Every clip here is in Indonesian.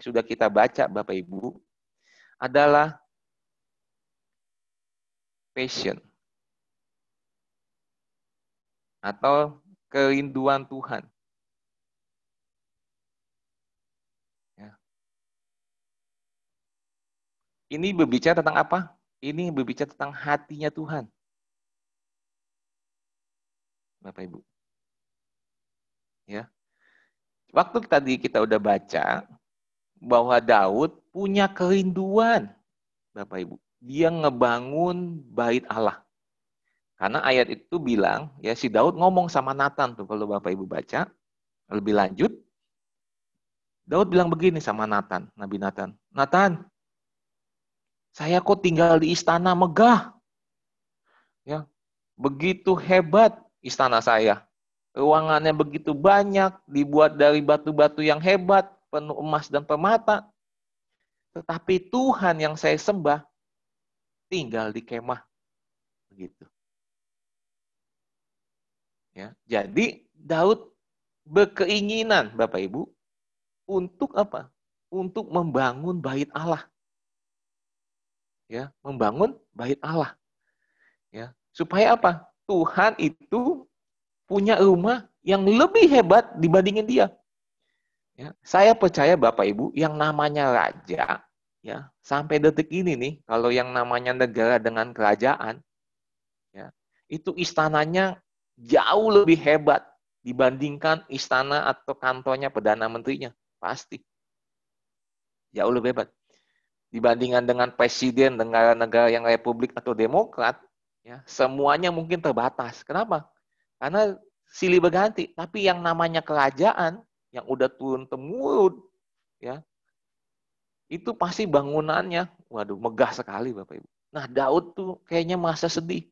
sudah kita baca Bapak Ibu adalah passion atau kerinduan Tuhan. Ya. Ini berbicara tentang apa? Ini berbicara tentang hatinya Tuhan. Bapak Ibu. Ya. Waktu tadi kita udah baca bahwa Daud punya kerinduan, Bapak Ibu. Dia ngebangun bait Allah. Karena ayat itu bilang, ya si Daud ngomong sama Nathan tuh kalau Bapak Ibu baca lebih lanjut. Daud bilang begini sama Nathan, Nabi Nathan. Nathan, saya kok tinggal di istana megah. Ya, begitu hebat istana saya. Ruangannya begitu banyak, dibuat dari batu-batu yang hebat, penuh emas dan permata. Tetapi Tuhan yang saya sembah tinggal di kemah. Begitu. Ya, jadi Daud berkeinginan Bapak Ibu untuk apa? Untuk membangun bait Allah. Ya, membangun bait Allah. Ya, supaya apa? Tuhan itu punya rumah yang lebih hebat dibandingin dia. Ya, saya percaya Bapak Ibu yang namanya raja ya, sampai detik ini nih kalau yang namanya negara dengan kerajaan ya, itu istananya jauh lebih hebat dibandingkan istana atau kantornya Perdana Menterinya. Pasti. Jauh lebih hebat. Dibandingkan dengan presiden negara-negara yang republik atau demokrat, ya semuanya mungkin terbatas. Kenapa? Karena silih berganti. Tapi yang namanya kerajaan, yang udah turun-temurun, ya itu pasti bangunannya, waduh, megah sekali Bapak Ibu. Nah, Daud tuh kayaknya masa sedih.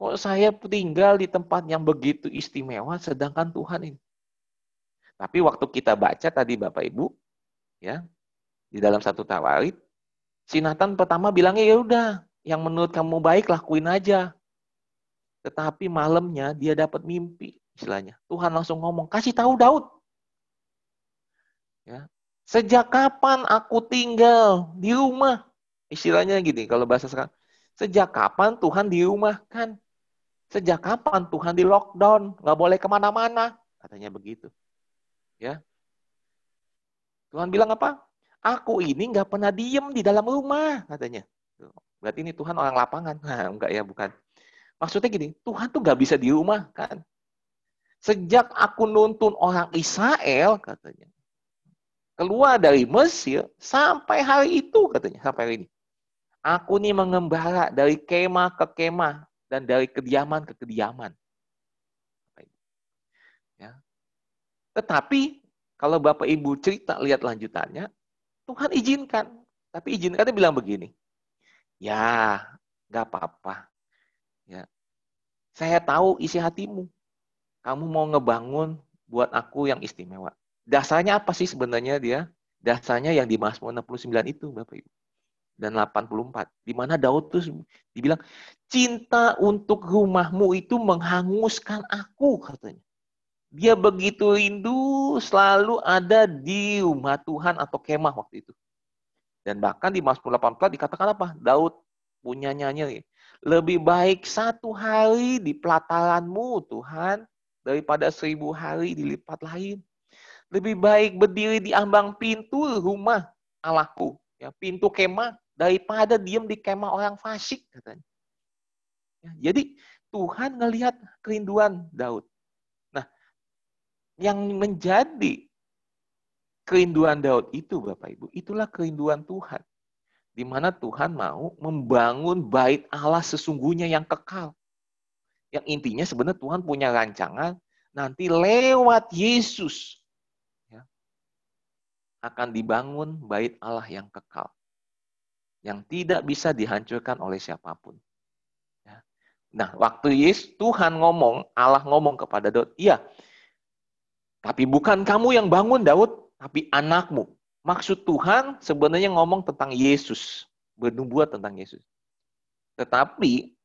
Kok saya tinggal di tempat yang begitu istimewa, sedangkan Tuhan ini. Tapi waktu kita baca tadi Bapak Ibu, ya di dalam satu tawarid, si Nathan pertama bilangnya ya udah, yang menurut kamu baik lakuin aja. Tetapi malamnya dia dapat mimpi, istilahnya. Tuhan langsung ngomong, kasih tahu Daud. Ya, sejak kapan aku tinggal di rumah? Istilahnya gini, kalau bahasa sekarang. Sejak kapan Tuhan di rumah? Kan Sejak kapan Tuhan di lockdown? Nggak boleh ke mana-mana. Katanya begitu. Ya. Tuhan bilang apa? Aku ini nggak pernah diem di dalam rumah, katanya. Berarti ini Tuhan orang lapangan. Nah, enggak ya, bukan. Maksudnya gini, Tuhan tuh nggak bisa di rumah, kan? Sejak aku nuntun orang Israel, katanya. Keluar dari Mesir, sampai hari itu, katanya. Sampai hari ini. Aku nih mengembara dari kemah ke kemah dan dari kediaman ke kediaman. Ya. Tetapi kalau Bapak Ibu cerita lihat lanjutannya, Tuhan izinkan. Tapi izinkannya bilang begini, ya nggak apa-apa. Ya, saya tahu isi hatimu. Kamu mau ngebangun buat aku yang istimewa. Dasarnya apa sih sebenarnya dia? Dasarnya yang di Mazmur 69 itu, Bapak Ibu dan 84 di mana Daud tuh dibilang cinta untuk rumahmu itu menghanguskan aku katanya. Dia begitu rindu selalu ada di rumah Tuhan atau kemah waktu itu. Dan bahkan di Mazmur 84 dikatakan apa? Daud punya nyanyi lebih baik satu hari di pelataranmu Tuhan daripada seribu hari di lipat lain. Lebih baik berdiri di ambang pintu rumah Allahku, ya pintu kemah daripada diem di kemah orang fasik katanya. Ya, jadi Tuhan ngelihat kerinduan Daud. Nah, yang menjadi kerinduan Daud itu Bapak Ibu, itulah kerinduan Tuhan. Di mana Tuhan mau membangun bait Allah sesungguhnya yang kekal. Yang intinya sebenarnya Tuhan punya rancangan nanti lewat Yesus akan dibangun bait Allah yang kekal yang tidak bisa dihancurkan oleh siapa pun. Ya. Nah, waktu Yesus Tuhan ngomong, Allah ngomong kepada Daud, iya, tapi bukan kamu yang bangun Daud, tapi anakmu. Maksud Tuhan sebenarnya ngomong tentang Yesus, bernubuat tentang Yesus. Tetapi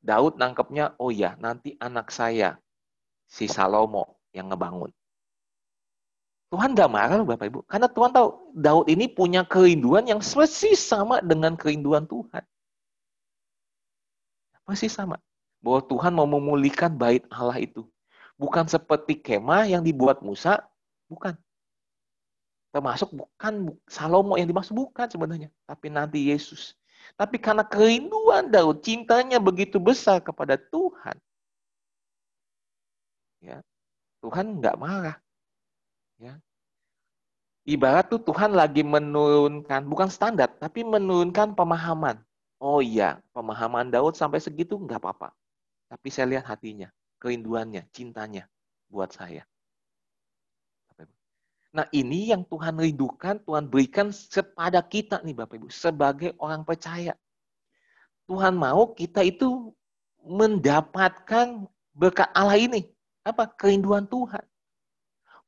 Daud nangkepnya, oh ya, nanti anak saya, si Salomo yang ngebangun. Tuhan gak marah loh Bapak Ibu. Karena Tuhan tahu Daud ini punya kerinduan yang persis sama dengan kerinduan Tuhan. Persis sama. Bahwa Tuhan mau memulihkan bait Allah itu. Bukan seperti kemah yang dibuat Musa, bukan. Termasuk bukan Salomo yang dimaksud, bukan sebenarnya. Tapi nanti Yesus. Tapi karena kerinduan Daud, cintanya begitu besar kepada Tuhan. Ya, Tuhan nggak marah. Ya. Ibarat tuh Tuhan lagi menurunkan, bukan standar, tapi menurunkan pemahaman. Oh iya, pemahaman Daud sampai segitu nggak apa-apa. Tapi saya lihat hatinya, kerinduannya, cintanya buat saya. Nah ini yang Tuhan rindukan, Tuhan berikan kepada kita nih Bapak Ibu, sebagai orang percaya. Tuhan mau kita itu mendapatkan berkat Allah ini. Apa? Kerinduan Tuhan.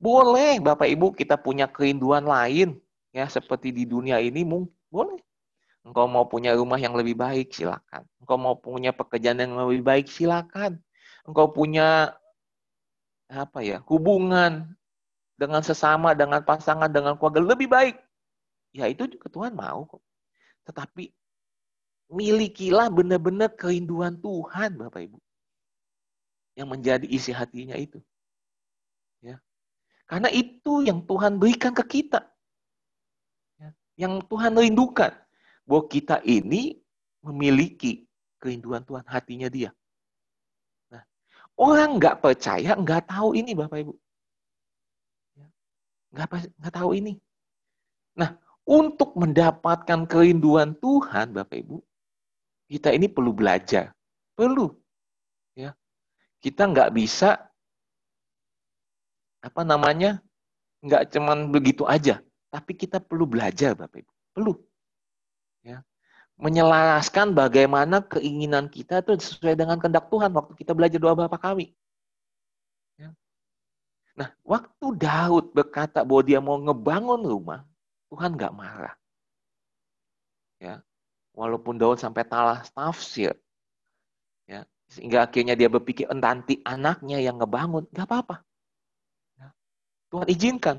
Boleh Bapak Ibu kita punya kerinduan lain ya seperti di dunia ini mungkin boleh. Engkau mau punya rumah yang lebih baik silakan. Engkau mau punya pekerjaan yang lebih baik silakan. Engkau punya apa ya hubungan dengan sesama, dengan pasangan, dengan keluarga lebih baik. Ya itu juga Tuhan mau. Tetapi milikilah benar-benar kerinduan Tuhan Bapak Ibu. Yang menjadi isi hatinya itu. Ya. Karena itu yang Tuhan berikan ke kita. Ya, yang Tuhan rindukan. Bahwa kita ini memiliki kerinduan Tuhan, hatinya dia. Nah, orang nggak percaya, nggak tahu ini Bapak Ibu. Ya, nggak, tahu ini. Nah, untuk mendapatkan kerinduan Tuhan, Bapak Ibu, kita ini perlu belajar. Perlu. Ya. Kita nggak bisa apa namanya nggak cuman begitu aja, tapi kita perlu belajar, Bapak Ibu. Perlu. Ya. Menyelaraskan bagaimana keinginan kita itu sesuai dengan kehendak Tuhan waktu kita belajar doa Bapa kami. Ya. Nah, waktu Daud berkata bahwa dia mau ngebangun rumah, Tuhan nggak marah. Ya. Walaupun Daud sampai talah tafsir, ya, sehingga akhirnya dia berpikir nanti anaknya yang ngebangun, nggak apa-apa. Tuhan izinkan.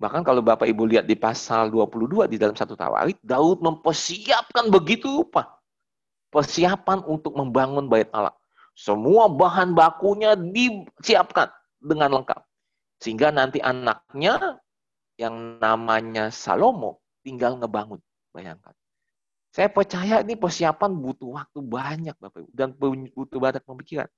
Bahkan kalau Bapak Ibu lihat di pasal 22 di dalam satu tawarit, Daud mempersiapkan begitu rupa. Persiapan untuk membangun bait Allah. Semua bahan bakunya disiapkan dengan lengkap. Sehingga nanti anaknya yang namanya Salomo tinggal ngebangun. Bayangkan. Saya percaya ini persiapan butuh waktu banyak Bapak Ibu. Dan butuh banyak pemikiran.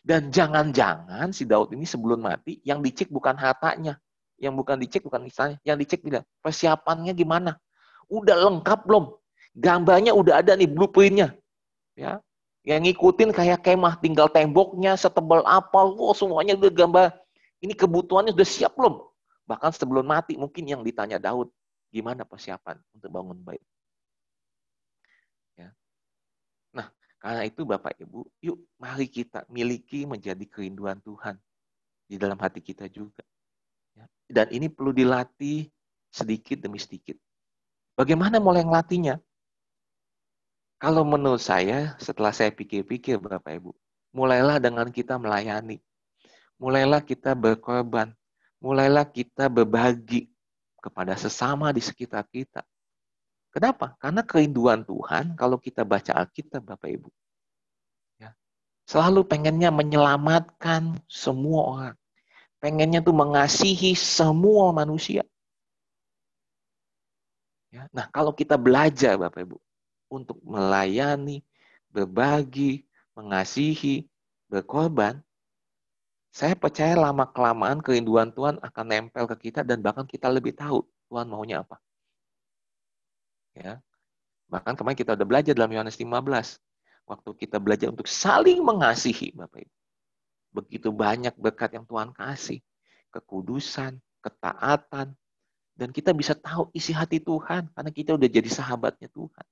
Dan jangan-jangan si Daud ini sebelum mati, yang dicek bukan hartanya. Yang bukan dicek bukan misalnya. Yang dicek bilang, persiapannya gimana? Udah lengkap belum? Gambarnya udah ada nih, blueprintnya. Ya, yang ngikutin kayak kemah, tinggal temboknya, setebal apa, oh, semuanya udah gambar. Ini kebutuhannya sudah siap belum? Bahkan sebelum mati mungkin yang ditanya Daud, gimana persiapan untuk bangun baik? Karena itu Bapak Ibu, yuk mari kita miliki menjadi kerinduan Tuhan di dalam hati kita juga. Ya. Dan ini perlu dilatih sedikit demi sedikit. Bagaimana mulai ngelatihnya? Kalau menurut saya, setelah saya pikir-pikir Bapak Ibu, mulailah dengan kita melayani. Mulailah kita berkorban. Mulailah kita berbagi kepada sesama di sekitar kita. Kenapa? Karena kerinduan Tuhan, kalau kita baca Alkitab, Bapak Ibu, ya, selalu pengennya menyelamatkan semua orang. Pengennya tuh mengasihi semua manusia. Ya, nah, kalau kita belajar, Bapak Ibu, untuk melayani, berbagi, mengasihi, berkorban, saya percaya lama-kelamaan kerinduan Tuhan akan nempel ke kita dan bahkan kita lebih tahu Tuhan maunya apa. Ya. Bahkan kemarin kita udah belajar dalam Yohanes 15. Waktu kita belajar untuk saling mengasihi, Bapak Ibu. Begitu banyak berkat yang Tuhan kasih. Kekudusan, ketaatan. Dan kita bisa tahu isi hati Tuhan. Karena kita udah jadi sahabatnya Tuhan.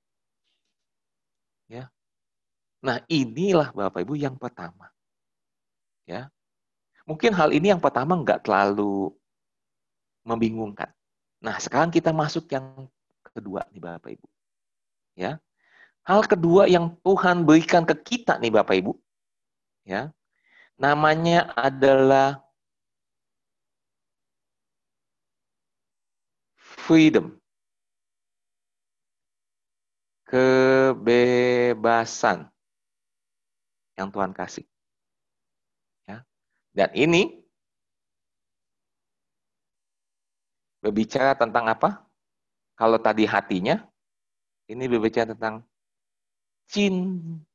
Ya. Nah inilah Bapak Ibu yang pertama. Ya. Mungkin hal ini yang pertama nggak terlalu membingungkan. Nah sekarang kita masuk yang kedua nih Bapak Ibu. Ya. Hal kedua yang Tuhan berikan ke kita nih Bapak Ibu. Ya. Namanya adalah freedom. Kebebasan yang Tuhan kasih. Ya. Dan ini berbicara tentang apa? Kalau tadi hatinya, ini berbicara tentang cintanya.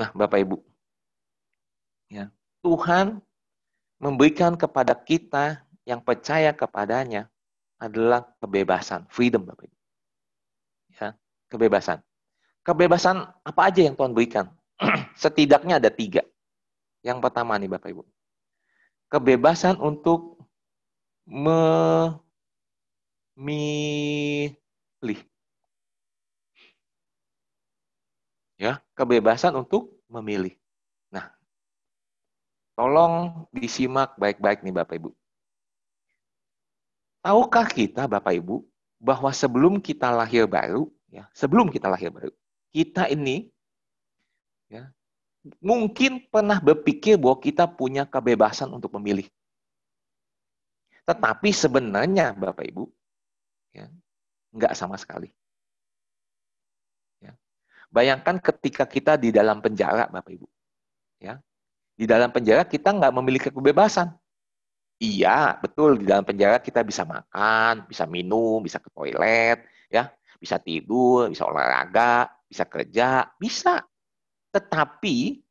Nah, Bapak Ibu, ya, Tuhan memberikan kepada kita yang percaya kepadanya adalah kebebasan, freedom, Bapak Ibu. Ya, kebebasan. Kebebasan apa aja yang Tuhan berikan? Setidaknya ada tiga. Yang pertama nih Bapak Ibu. Kebebasan untuk memilih. Ya, kebebasan untuk memilih. Nah, tolong disimak baik-baik nih Bapak Ibu. Tahukah kita Bapak Ibu bahwa sebelum kita lahir baru, ya, sebelum kita lahir baru, kita ini ya, mungkin pernah berpikir bahwa kita punya kebebasan untuk memilih. Tetapi sebenarnya Bapak Ibu, ya, nggak sama sekali. Ya. Bayangkan ketika kita di dalam penjara Bapak Ibu. Ya. Di dalam penjara kita nggak memiliki kebebasan. Iya, betul di dalam penjara kita bisa makan, bisa minum, bisa ke toilet, ya, bisa tidur, bisa olahraga, bisa kerja, bisa. Tetapi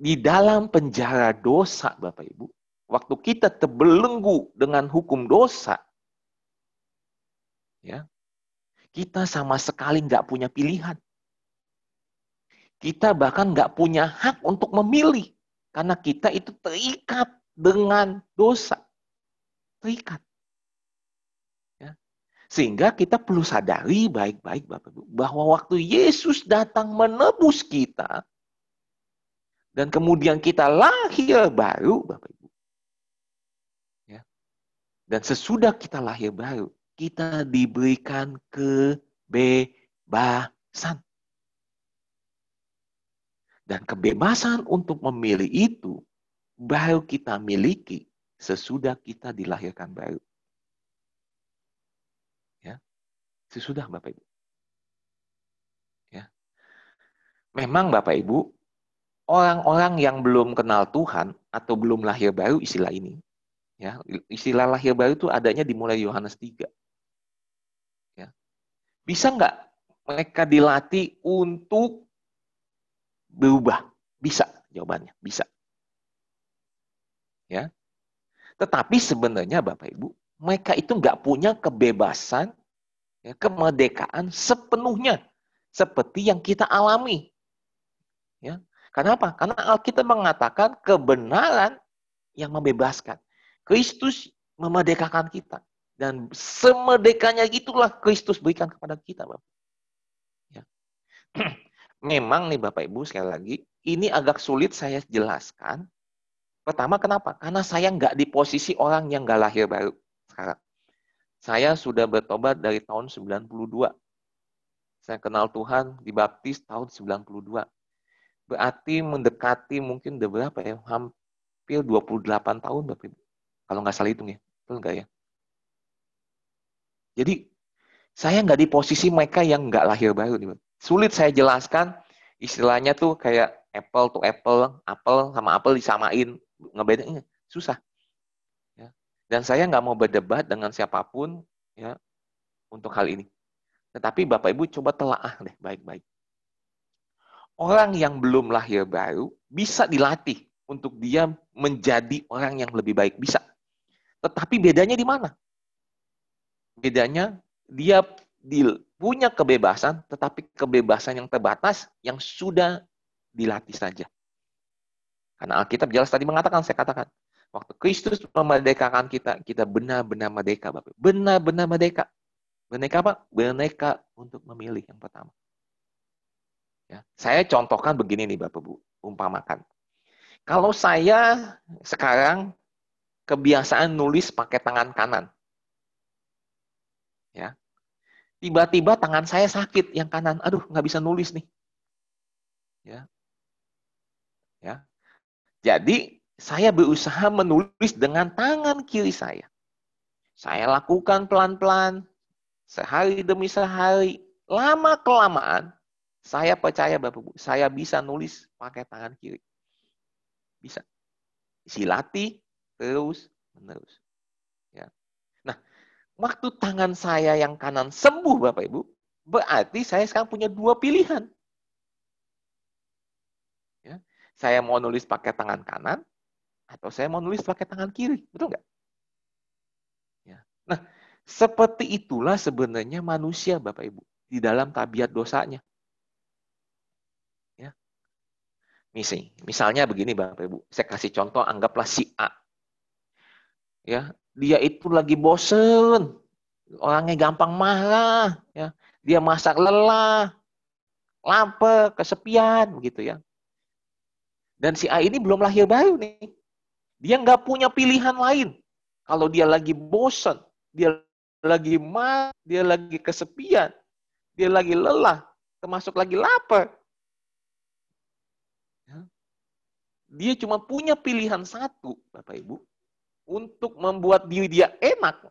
di dalam penjara dosa, Bapak Ibu, waktu kita terbelenggu dengan hukum dosa, ya, kita sama sekali nggak punya pilihan. Kita bahkan nggak punya hak untuk memilih. Karena kita itu terikat dengan dosa. Terikat. Sehingga kita perlu sadari baik-baik Bapak Ibu, bahwa waktu Yesus datang menebus kita, dan kemudian kita lahir baru, Bapak Ibu. Ya. Dan sesudah kita lahir baru, kita diberikan kebebasan. Dan kebebasan untuk memilih itu baru kita miliki sesudah kita dilahirkan baru. Sesudah Bapak Ibu. Ya. Memang Bapak Ibu, orang-orang yang belum kenal Tuhan atau belum lahir baru istilah ini. Ya, istilah lahir baru itu adanya di mulai Yohanes 3. Ya. Bisa nggak mereka dilatih untuk berubah? Bisa jawabannya, bisa. Ya. Tetapi sebenarnya Bapak Ibu, mereka itu nggak punya kebebasan ya, kemerdekaan sepenuhnya seperti yang kita alami. Ya. Kenapa? Karena Alkitab mengatakan kebenaran yang membebaskan. Kristus memerdekakan kita. Dan semerdekanya itulah Kristus berikan kepada kita. Bapak. Ya. Memang nih Bapak Ibu sekali lagi, ini agak sulit saya jelaskan. Pertama kenapa? Karena saya nggak di posisi orang yang nggak lahir baru sekarang. Saya sudah bertobat dari tahun 92. Saya kenal Tuhan di baptis tahun 92. Berarti mendekati mungkin udah berapa ya? Hampir 28 tahun Bapak. Kalau nggak salah hitung ya. Betul nggak ya? Jadi saya nggak di posisi mereka yang nggak lahir baru. Nih. Sulit saya jelaskan istilahnya tuh kayak apple to apple, apple sama apple disamain, ngebedain susah. Dan saya nggak mau berdebat dengan siapa pun ya untuk hal ini. Tetapi Bapak Ibu coba telaah deh baik-baik. Orang yang belum lahir baru bisa dilatih untuk dia menjadi orang yang lebih baik. Bisa. Tetapi bedanya di mana? Bedanya dia punya kebebasan, tetapi kebebasan yang terbatas yang sudah dilatih saja. Karena Alkitab jelas tadi mengatakan, saya katakan, Waktu Kristus memerdekakan kita, kita benar-benar merdeka, Bapak. Benar-benar merdeka. Merdeka apa? Merdeka untuk memilih yang pertama. Ya. Saya contohkan begini nih Bapak Bu, umpamakan. Kalau saya sekarang kebiasaan nulis pakai tangan kanan. Ya. Tiba-tiba tangan saya sakit yang kanan. Aduh, nggak bisa nulis nih. Ya. Ya. Jadi saya berusaha menulis dengan tangan kiri saya. Saya lakukan pelan-pelan, sehari demi sehari, lama kelamaan, saya percaya Bapak Ibu, saya bisa nulis pakai tangan kiri. Bisa. Silati terus menerus. Ya. Nah, waktu tangan saya yang kanan sembuh Bapak Ibu, berarti saya sekarang punya dua pilihan. Ya. Saya mau nulis pakai tangan kanan, atau saya mau nulis pakai tangan kiri. Betul nggak? Ya. Nah, seperti itulah sebenarnya manusia, Bapak Ibu, di dalam tabiat dosanya. Ya. Misi, misalnya begini, Bapak Ibu. Saya kasih contoh, anggaplah si A. Ya, dia itu lagi bosen, orangnya gampang marah, ya. Dia masak lelah, lapar, kesepian, begitu ya. Dan si A ini belum lahir baru nih. Dia nggak punya pilihan lain. Kalau dia lagi bosan, dia lagi mah, dia lagi kesepian, dia lagi lelah, termasuk lagi lapar. Ya. Dia cuma punya pilihan satu, Bapak Ibu, untuk membuat diri dia enak,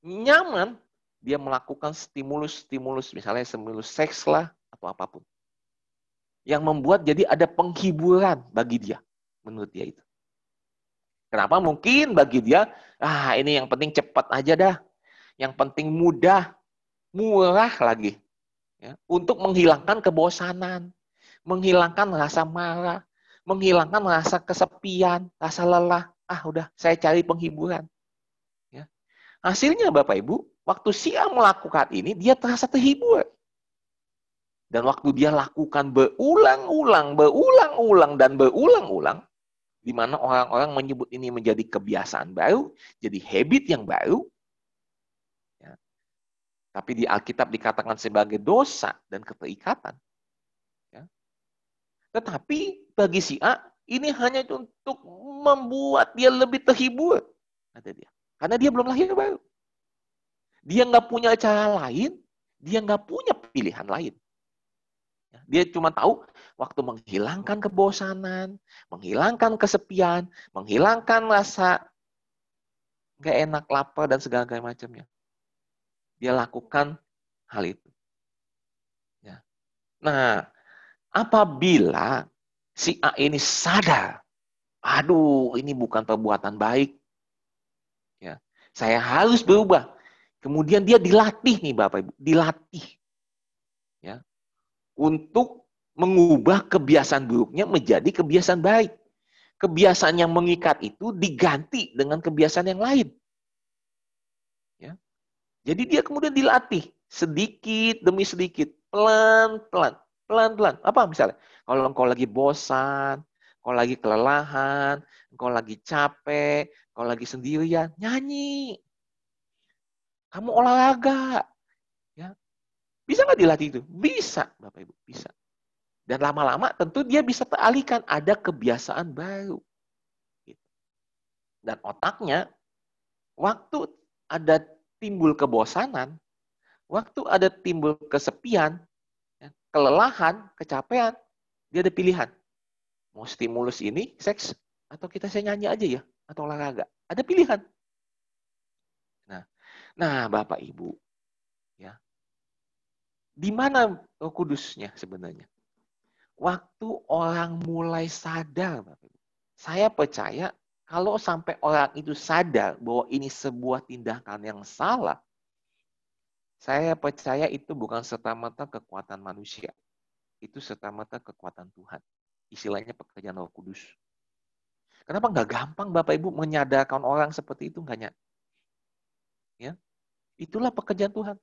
nyaman, dia melakukan stimulus-stimulus, misalnya stimulus seks lah, atau apa pun. Yang membuat jadi ada penghiburan bagi dia, menurut dia itu. Kenapa? Mungkin bagi dia, ah ini yang penting cepat aja dah. Yang penting mudah, murah lagi. Ya, untuk menghilangkan kebosanan, menghilangkan rasa marah, menghilangkan rasa kesepian, rasa lelah. Ah udah, saya cari penghiburan. Ya. Hasilnya Bapak Ibu, waktu si A melakukan ini, dia terasa terhibur. Dan waktu dia lakukan berulang-ulang, berulang-ulang, dan berulang-ulang, di mana orang-orang menyebut ini menjadi kebiasaan baru, jadi habit yang baru. Ya. Tapi di Alkitab dikatakan sebagai dosa dan keterikatan. Ya. Tetapi bagi si A, ini hanya untuk membuat dia lebih terhibur. Kata dia. Karena dia belum lahir baru. Dia nggak punya cara lain, dia nggak punya pilihan lain. Ya, dia cuma tahu waktu menghilangkan kebosanan, menghilangkan kesepian, menghilangkan rasa gak enak, lapar, dan segala macamnya. Dia lakukan hal itu. Ya. Nah, apabila si A ini sadar, aduh ini bukan perbuatan baik, ya, saya harus berubah. Kemudian dia dilatih nih Bapak Ibu, dilatih untuk mengubah kebiasaan buruknya menjadi kebiasaan baik. Kebiasaan yang mengikat itu diganti dengan kebiasaan yang lain. Ya. Jadi dia kemudian dilatih sedikit demi sedikit, pelan-pelan, pelan-pelan. Apa misalnya? Kalau engkau lagi bosan, engkau lagi kelelahan, engkau lagi capek, engkau lagi sendirian, nyanyi. Kamu olahraga, bisa nggak dilatih itu? Bisa, Bapak Ibu, bisa. Dan lama-lama tentu dia bisa teralihkan ada kebiasaan baru. Dan otaknya, waktu ada timbul kebosanan, waktu ada timbul kesepian, ya, kelelahan, kecapean, dia ada pilihan. Mau stimulus ini, seks, atau kita saya nyanyi aja ya, atau olahraga. Ada pilihan. Nah, nah Bapak Ibu, di mana Roh Kudusnya sebenarnya? Waktu orang mulai sadar, saya percaya kalau sampai orang itu sadar bahwa ini sebuah tindakan yang salah, saya percaya itu bukan serta-merta kekuatan manusia. Itu serta-merta kekuatan Tuhan. Istilahnya pekerjaan Roh Kudus. Kenapa nggak gampang Bapak Ibu menyadarkan orang seperti itu? Enggaknya. Ya, itulah pekerjaan Tuhan.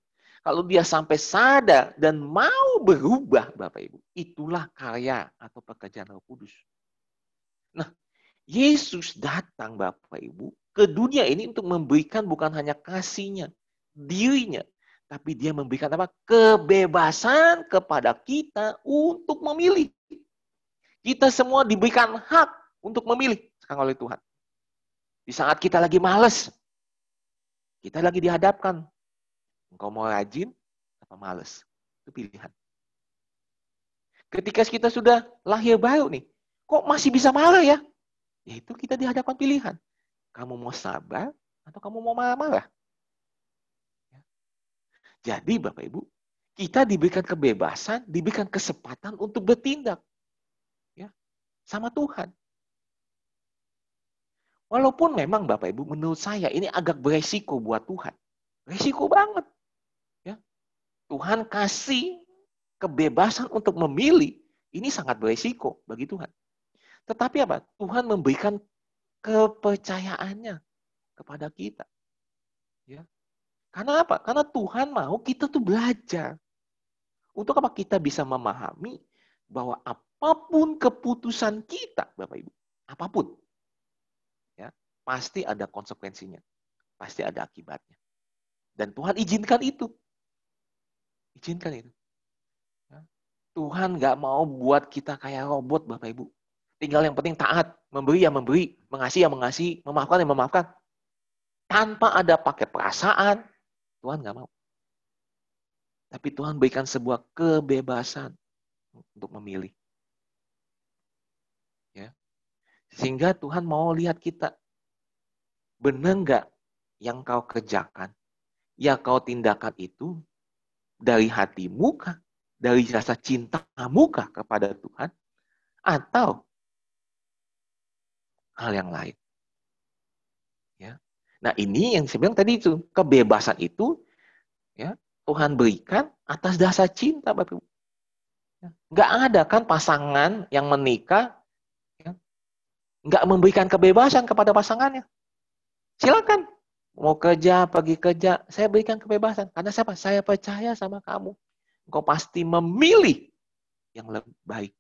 Kalau dia sampai sadar dan mau berubah, Bapak Ibu, itulah karya atau pekerjaan Roh Kudus. Nah, Yesus datang Bapak Ibu ke dunia ini untuk memberikan bukan hanya kasihnya, dirinya, tapi dia memberikan apa? Kebebasan kepada kita untuk memilih. Kita semua diberikan hak untuk memilih sekarang oleh Tuhan. Di saat kita lagi males, kita lagi dihadapkan Engkau mau rajin apa males? Itu pilihan. Ketika kita sudah lahir baru nih, kok masih bisa marah ya? Yaitu kita dihadapkan pilihan. Kamu mau sabar atau kamu mau marah-marah. Ya. Jadi Bapak Ibu, kita diberikan kebebasan, diberikan kesempatan untuk bertindak. ya Sama Tuhan. Walaupun memang Bapak Ibu, menurut saya ini agak beresiko buat Tuhan. Resiko banget. Tuhan kasih kebebasan untuk memilih. Ini sangat beresiko bagi Tuhan. Tetapi apa? Tuhan memberikan kepercayaannya kepada kita. Ya. Karena apa? Karena Tuhan mau kita tuh belajar. Untuk apa kita bisa memahami bahwa apa pun keputusan kita, Bapak Ibu, apa pun, ya pasti ada konsekuensinya, pasti ada akibatnya. Dan Tuhan izinkan itu, izinkan itu. Ya. Tuhan nggak mau buat kita kayak robot, Bapak Ibu. Tinggal yang penting taat, memberi yang memberi, mengasihi yang mengasihi, memaafkan yang memaafkan. Tanpa ada pakai perasaan, Tuhan nggak mau. Tapi Tuhan berikan sebuah kebebasan untuk memilih. Ya. Sehingga Tuhan mau lihat kita. Benar nggak yang kau kerjakan, ya kau tindakan itu dari hatimu kah? Dari rasa cintamu kah kepada Tuhan? Atau hal yang lain. Ya. Nah ini yang saya bilang tadi itu kebebasan itu ya Tuhan berikan atas dasar cinta Bapak Ibu. Ya. Nggak ada kan pasangan yang menikah ya, nggak memberikan kebebasan kepada pasangannya. Silakan mau kerja pergi kerja saya berikan kebebasan karena siapa saya percaya sama kamu engkau pasti memilih yang lebih baik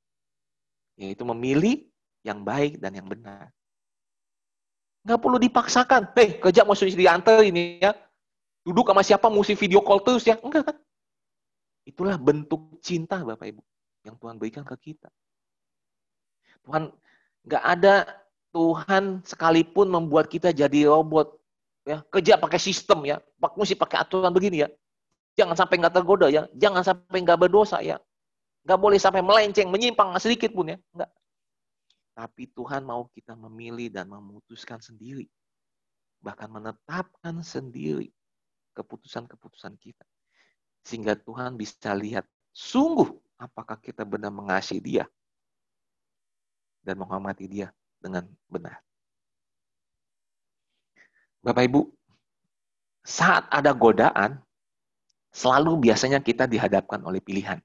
yaitu memilih yang baik dan yang benar Nggak perlu dipaksakan. Hei, kerja mesti diantar ini ya. Duduk sama siapa mesti video call terus ya. Enggak kan? Itulah bentuk cinta Bapak Ibu yang Tuhan berikan ke kita. Tuhan nggak ada Tuhan sekalipun membuat kita jadi robot ya. Kerja pakai sistem ya. Mesti pakai aturan begini ya. Jangan sampai nggak tergoda ya. Jangan sampai nggak berdosa ya. Nggak boleh sampai melenceng menyimpang sedikit pun ya. Nggak. Tapi Tuhan mau kita memilih dan memutuskan sendiri. Bahkan menetapkan sendiri keputusan-keputusan kita. Sehingga Tuhan bisa lihat sungguh apakah kita benar mengasihi dia dan menghormati dia dengan benar. Bapak Ibu, saat ada godaan, selalu biasanya kita dihadapkan oleh pilihan.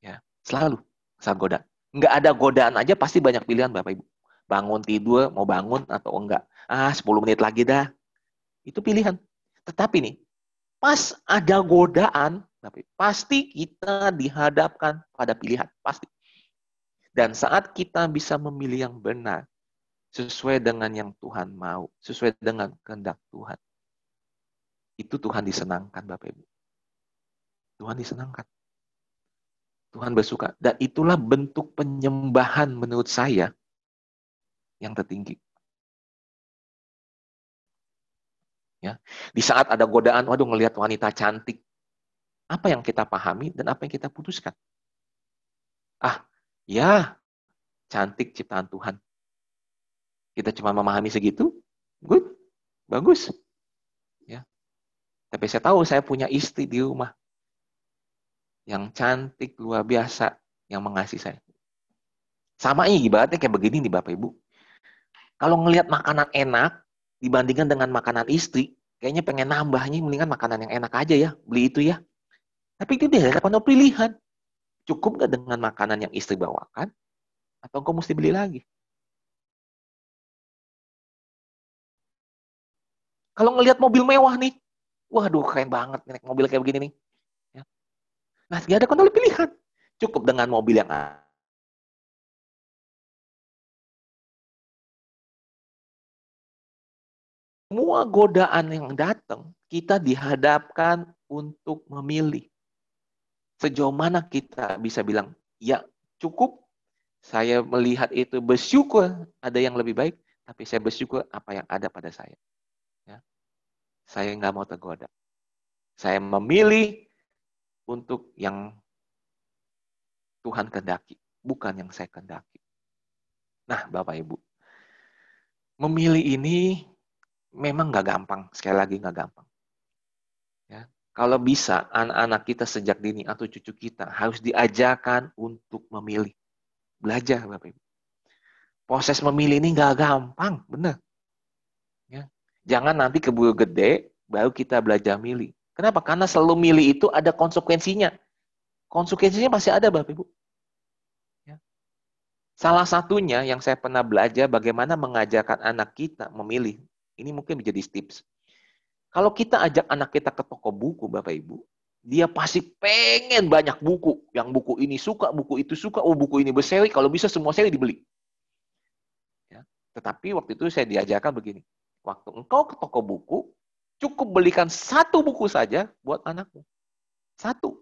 Ya, selalu saat godaan. Nggak ada godaan aja pasti banyak pilihan Bapak Ibu. Bangun tidur, mau bangun atau enggak. Ah, 10 menit lagi dah. Itu pilihan. Tetapi nih, pas ada godaan, Bapak pasti kita dihadapkan pada pilihan. Pasti. Dan saat kita bisa memilih yang benar, sesuai dengan yang Tuhan mau, sesuai dengan kehendak Tuhan. Itu Tuhan disenangkan Bapak Ibu. Tuhan disenangkan. Tuhan bersuka. Dan itulah bentuk penyembahan menurut saya yang tertinggi. Ya, di saat ada godaan, waduh ngelihat wanita cantik, apa yang kita pahami dan apa yang kita putuskan? Ah, ya, cantik ciptaan Tuhan. Kita cuma memahami segitu, good, bagus. Ya. Tapi saya tahu saya punya istri di rumah yang cantik, luar biasa, yang mengasihi saya. Sama ini ibaratnya kayak begini nih Bapak Ibu. Kalau ngelihat makanan enak dibandingkan dengan makanan istri, kayaknya pengen nambahnya mendingan makanan yang enak aja ya, beli itu ya. Tapi itu dia ada pilihan. Cukup nggak dengan makanan yang istri bawakan? Atau engkau mesti beli lagi? Kalau ngelihat mobil mewah nih, waduh keren banget naik mobil kayak begini nih. Nah, tidak ada kontrol pilihan. Cukup dengan mobil yang. Semua godaan yang datang, kita dihadapkan untuk memilih. Sejauh mana kita bisa bilang, ya cukup, saya melihat itu bersyukur ada yang lebih baik, tapi saya bersyukur apa yang ada pada saya. Ya. Saya nggak mau tergoda. Saya memilih untuk yang Tuhan kehendaki, bukan yang saya kehendaki. Nah, Bapak Ibu, memilih ini memang nggak gampang. Sekali lagi nggak gampang. Ya. Kalau bisa, anak-anak kita sejak dini atau cucu kita harus diajarkan untuk memilih. Belajar, Bapak Ibu. Proses memilih ini nggak gampang, benar. Jangan nanti keburu gede, baru kita belajar milih. Kenapa? Karena selalu milih itu ada konsekuensinya. Konsekuensinya pasti ada, Bapak Ibu. Ya. Salah satunya yang saya pernah belajar bagaimana mengajarkan anak kita memilih. Ini mungkin menjadi tips. Kalau kita ajak anak kita ke toko buku, Bapak Ibu, dia pasti pengen banyak buku. Yang buku ini suka, buku itu suka, oh buku ini berseri, kalau bisa semua seri dibeli. Ya. Tetapi waktu itu saya diajarkan begini. Waktu engkau ke toko buku, cukup belikan satu buku saja buat anakmu. Satu.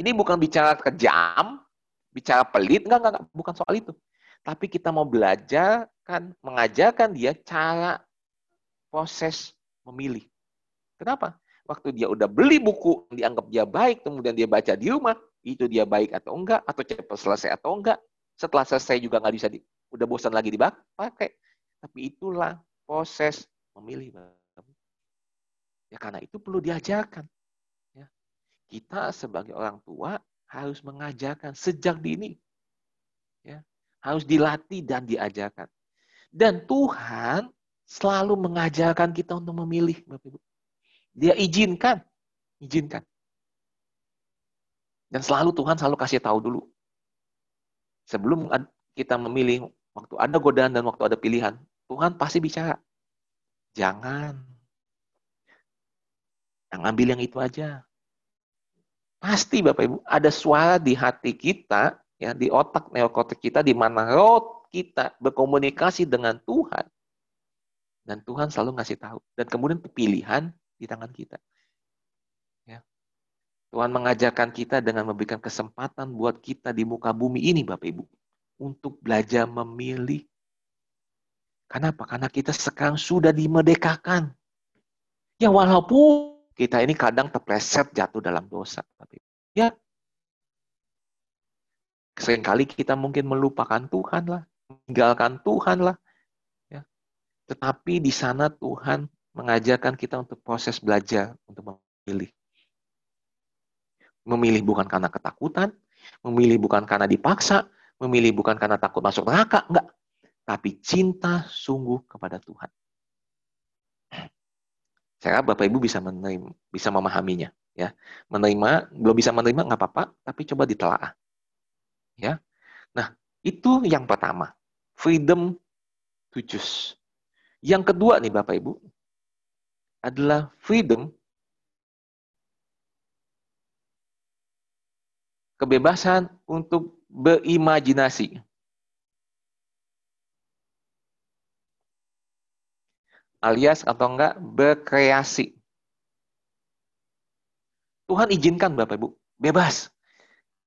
Ini bukan bicara kejam, bicara pelit, enggak, enggak, enggak, bukan soal itu. Tapi kita mau belajar kan mengajarkan dia cara proses memilih. Kenapa? Waktu dia udah beli buku, dianggap dia baik, kemudian dia baca di rumah, itu dia baik atau enggak, atau cepat selesai atau enggak. Setelah selesai juga nggak bisa, di, udah bosan lagi dipakai. Tapi itulah proses memilih. Ya karena itu perlu diajarkan. Kita sebagai orang tua harus mengajarkan sejak dini. Ya, harus dilatih dan diajarkan. Dan Tuhan selalu mengajarkan kita untuk memilih, Bapak Ibu. Dia izinkan, izinkan. Dan selalu Tuhan selalu kasih tahu dulu. Sebelum kita memilih, waktu ada godaan dan waktu ada pilihan, Tuhan pasti bicara. Jangan. Yang ambil yang itu aja. Pasti Bapak Ibu, ada suara di hati kita, ya di otak neokortek kita, di mana roh kita berkomunikasi dengan Tuhan. Dan Tuhan selalu ngasih tahu. Dan kemudian pilihan di tangan kita. Ya. Tuhan mengajarkan kita dengan memberikan kesempatan buat kita di muka bumi ini, Bapak Ibu. Untuk belajar memilih. Kenapa? Karena kita sekarang sudah dimerdekakan. Ya walaupun kita ini kadang terpleset jatuh dalam dosa. Ya, sering kali kita mungkin melupakan Tuhan lah, meninggalkan Tuhan lah. Ya. Tetapi di sana Tuhan mengajarkan kita untuk proses belajar, untuk memilih. Memilih bukan karena ketakutan, memilih bukan karena dipaksa, memilih bukan karena takut masuk neraka, enggak. Tapi cinta sungguh kepada Tuhan. Saya harap Bapak Ibu bisa menerima, bisa memahaminya. Ya, menerima, belum bisa menerima nggak apa-apa, tapi coba ditelaah. Ya, nah itu yang pertama, freedom to choose. Yang kedua nih Bapak Ibu, adalah freedom kebebasan untuk berimajinasi. Alias atau enggak berkreasi. Tuhan izinkan Bapak Ibu, bebas.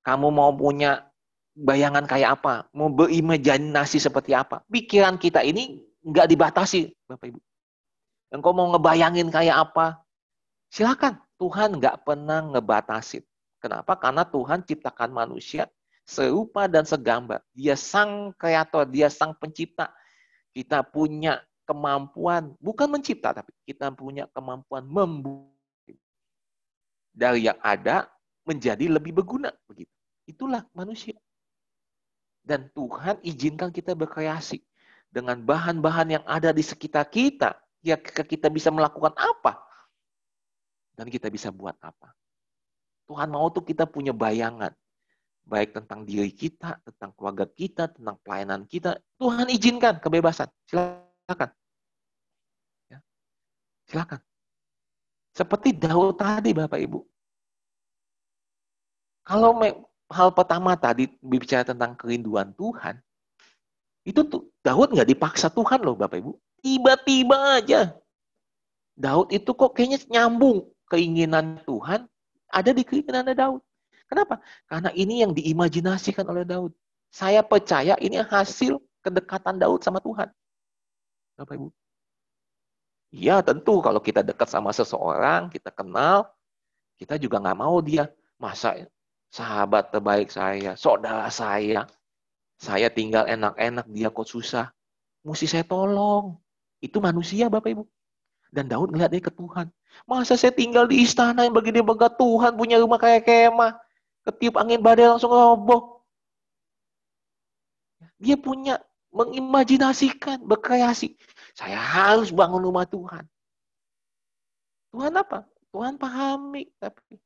Kamu mau punya bayangan kayak apa, mau berimajinasi seperti apa. Pikiran kita ini enggak dibatasi Bapak Ibu. Engkau mau ngebayangin kayak apa, silakan. Tuhan enggak pernah ngebatasin. Kenapa? Karena Tuhan ciptakan manusia serupa dan segambar. Dia sang kreator, dia sang pencipta. Kita punya kemampuan, bukan mencipta, tapi kita punya kemampuan membuat dari yang ada menjadi lebih berguna. begitu. Itulah manusia. Dan Tuhan izinkan kita berkreasi dengan bahan-bahan yang ada di sekitar kita. Ya kita bisa melakukan apa? Dan kita bisa buat apa? Tuhan mau tuh kita punya bayangan. Baik tentang diri kita, tentang keluarga kita, tentang pelayanan kita. Tuhan izinkan kebebasan. Silakan. Silakan. Seperti Daud tadi Bapak Ibu. Kalau hal pertama tadi bicara tentang kerinduan Tuhan, itu tuh Daud nggak dipaksa Tuhan loh Bapak Ibu. Tiba-tiba aja. Daud itu kok kayaknya nyambung keinginan Tuhan ada di keinginan Daud. Kenapa? Karena ini yang diimajinasikan oleh Daud. Saya percaya ini hasil kedekatan Daud sama Tuhan. Bapak Ibu? Iya tentu kalau kita dekat sama seseorang, kita kenal, kita juga nggak mau dia masa sahabat terbaik saya, saudara saya, saya tinggal enak-enak, dia kok susah. mesti saya tolong. Itu manusia Bapak Ibu. Dan Daud ngeliat dia ke Tuhan. Masa saya tinggal di istana yang begini megah Tuhan punya rumah kayak kemah. Ketiup angin badai langsung roboh. Dia punya mengimajinasikan, berkreasi. Saya harus bangun rumah Tuhan. Tuhan apa? Tuhan pahami tapi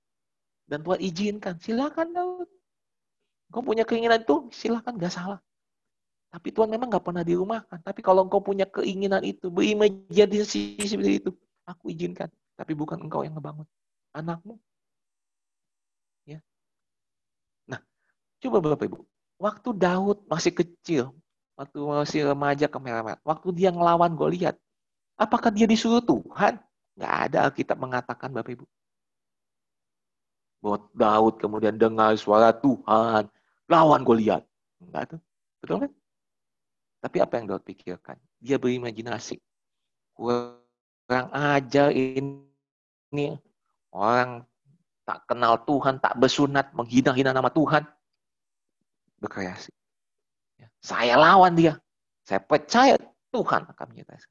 dan Tuhan izinkan. Silakan Daud. Kau punya keinginan itu, silakan, gak salah. Tapi Tuhan memang gak pernah dirumahkan. Tapi kalau engkau punya keinginan itu, berimajinasi seperti itu, aku izinkan. Tapi bukan engkau yang ngebangun. Anakmu. Ya. Nah, coba Bapak Ibu. Waktu Daud masih kecil, waktu masih remaja kemerah waktu dia ngelawan Goliat, apakah dia disuruh Tuhan? Gak ada Alkitab mengatakan Bapak Ibu. Bahwa Daud kemudian dengar suara Tuhan, lawan Goliat. Enggak tuh. Betul kan? Tapi apa yang Daud pikirkan? Dia berimajinasi. Kurang ajar ini orang tak kenal Tuhan, tak bersunat, menghina-hina nama Tuhan. Berkreasi. Ya, saya lawan dia. Saya percaya Tuhan akan menyertai.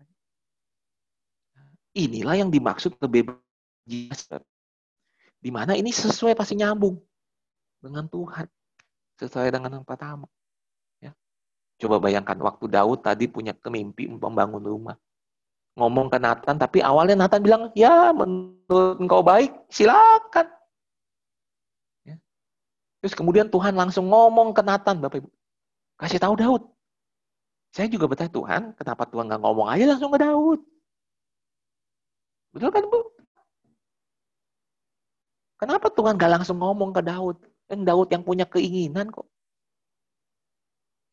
Inilah yang dimaksud kebebasan. Di mana ini sesuai pasti nyambung dengan Tuhan. Sesuai dengan yang pertama. Ya. Coba bayangkan waktu Daud tadi punya kemimpi membangun rumah. Ngomong ke Nathan, tapi awalnya Nathan bilang, ya menurut engkau baik, silakan. Ya. Terus kemudian Tuhan langsung ngomong ke Nathan, Bapak Ibu. Kasih tahu Daud. Saya juga bertanya, Tuhan, kenapa Tuhan nggak ngomong aja langsung ke Daud? Betul kan, Bu? Kenapa Tuhan gak langsung ngomong ke Daud? Yang Daud yang punya keinginan kok.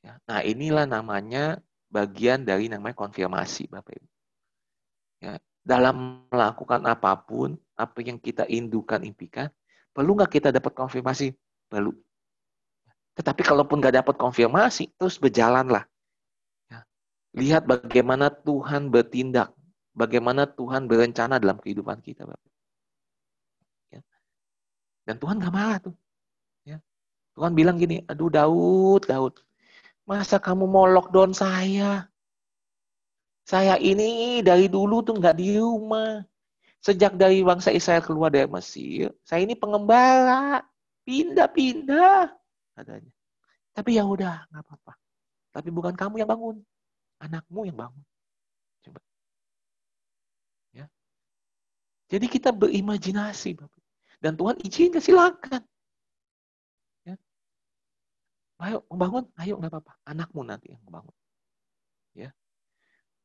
Ya, nah inilah namanya bagian dari namanya konfirmasi Bapak Ibu. Ya, dalam melakukan apa pun, apa yang kita indukan, impikan, perlu nggak kita dapat konfirmasi? Perlu. Tetapi kalaupun nggak dapat konfirmasi, terus berjalanlah. Ya. Lihat bagaimana Tuhan bertindak, bagaimana Tuhan berencana dalam kehidupan kita. Ya. Dan Tuhan nggak marah tuh. Tuhan bilang gini, aduh Daud, Daud, masa kamu mau lockdown saya? Saya ini dari dulu tuh nggak di rumah. Sejak dari bangsa Israel keluar dari Mesir, saya ini pengembara, pindah-pindah katanya. Tapi ya udah, nggak apa-apa. Tapi bukan kamu yang bangun, anakmu yang bangun. Coba. Ya. Jadi kita berimajinasi, Bapak. Dan Tuhan izinkan silakan. Ayo membangun, ayo nggak apa-apa. Anakmu nanti yang membangun. Ya.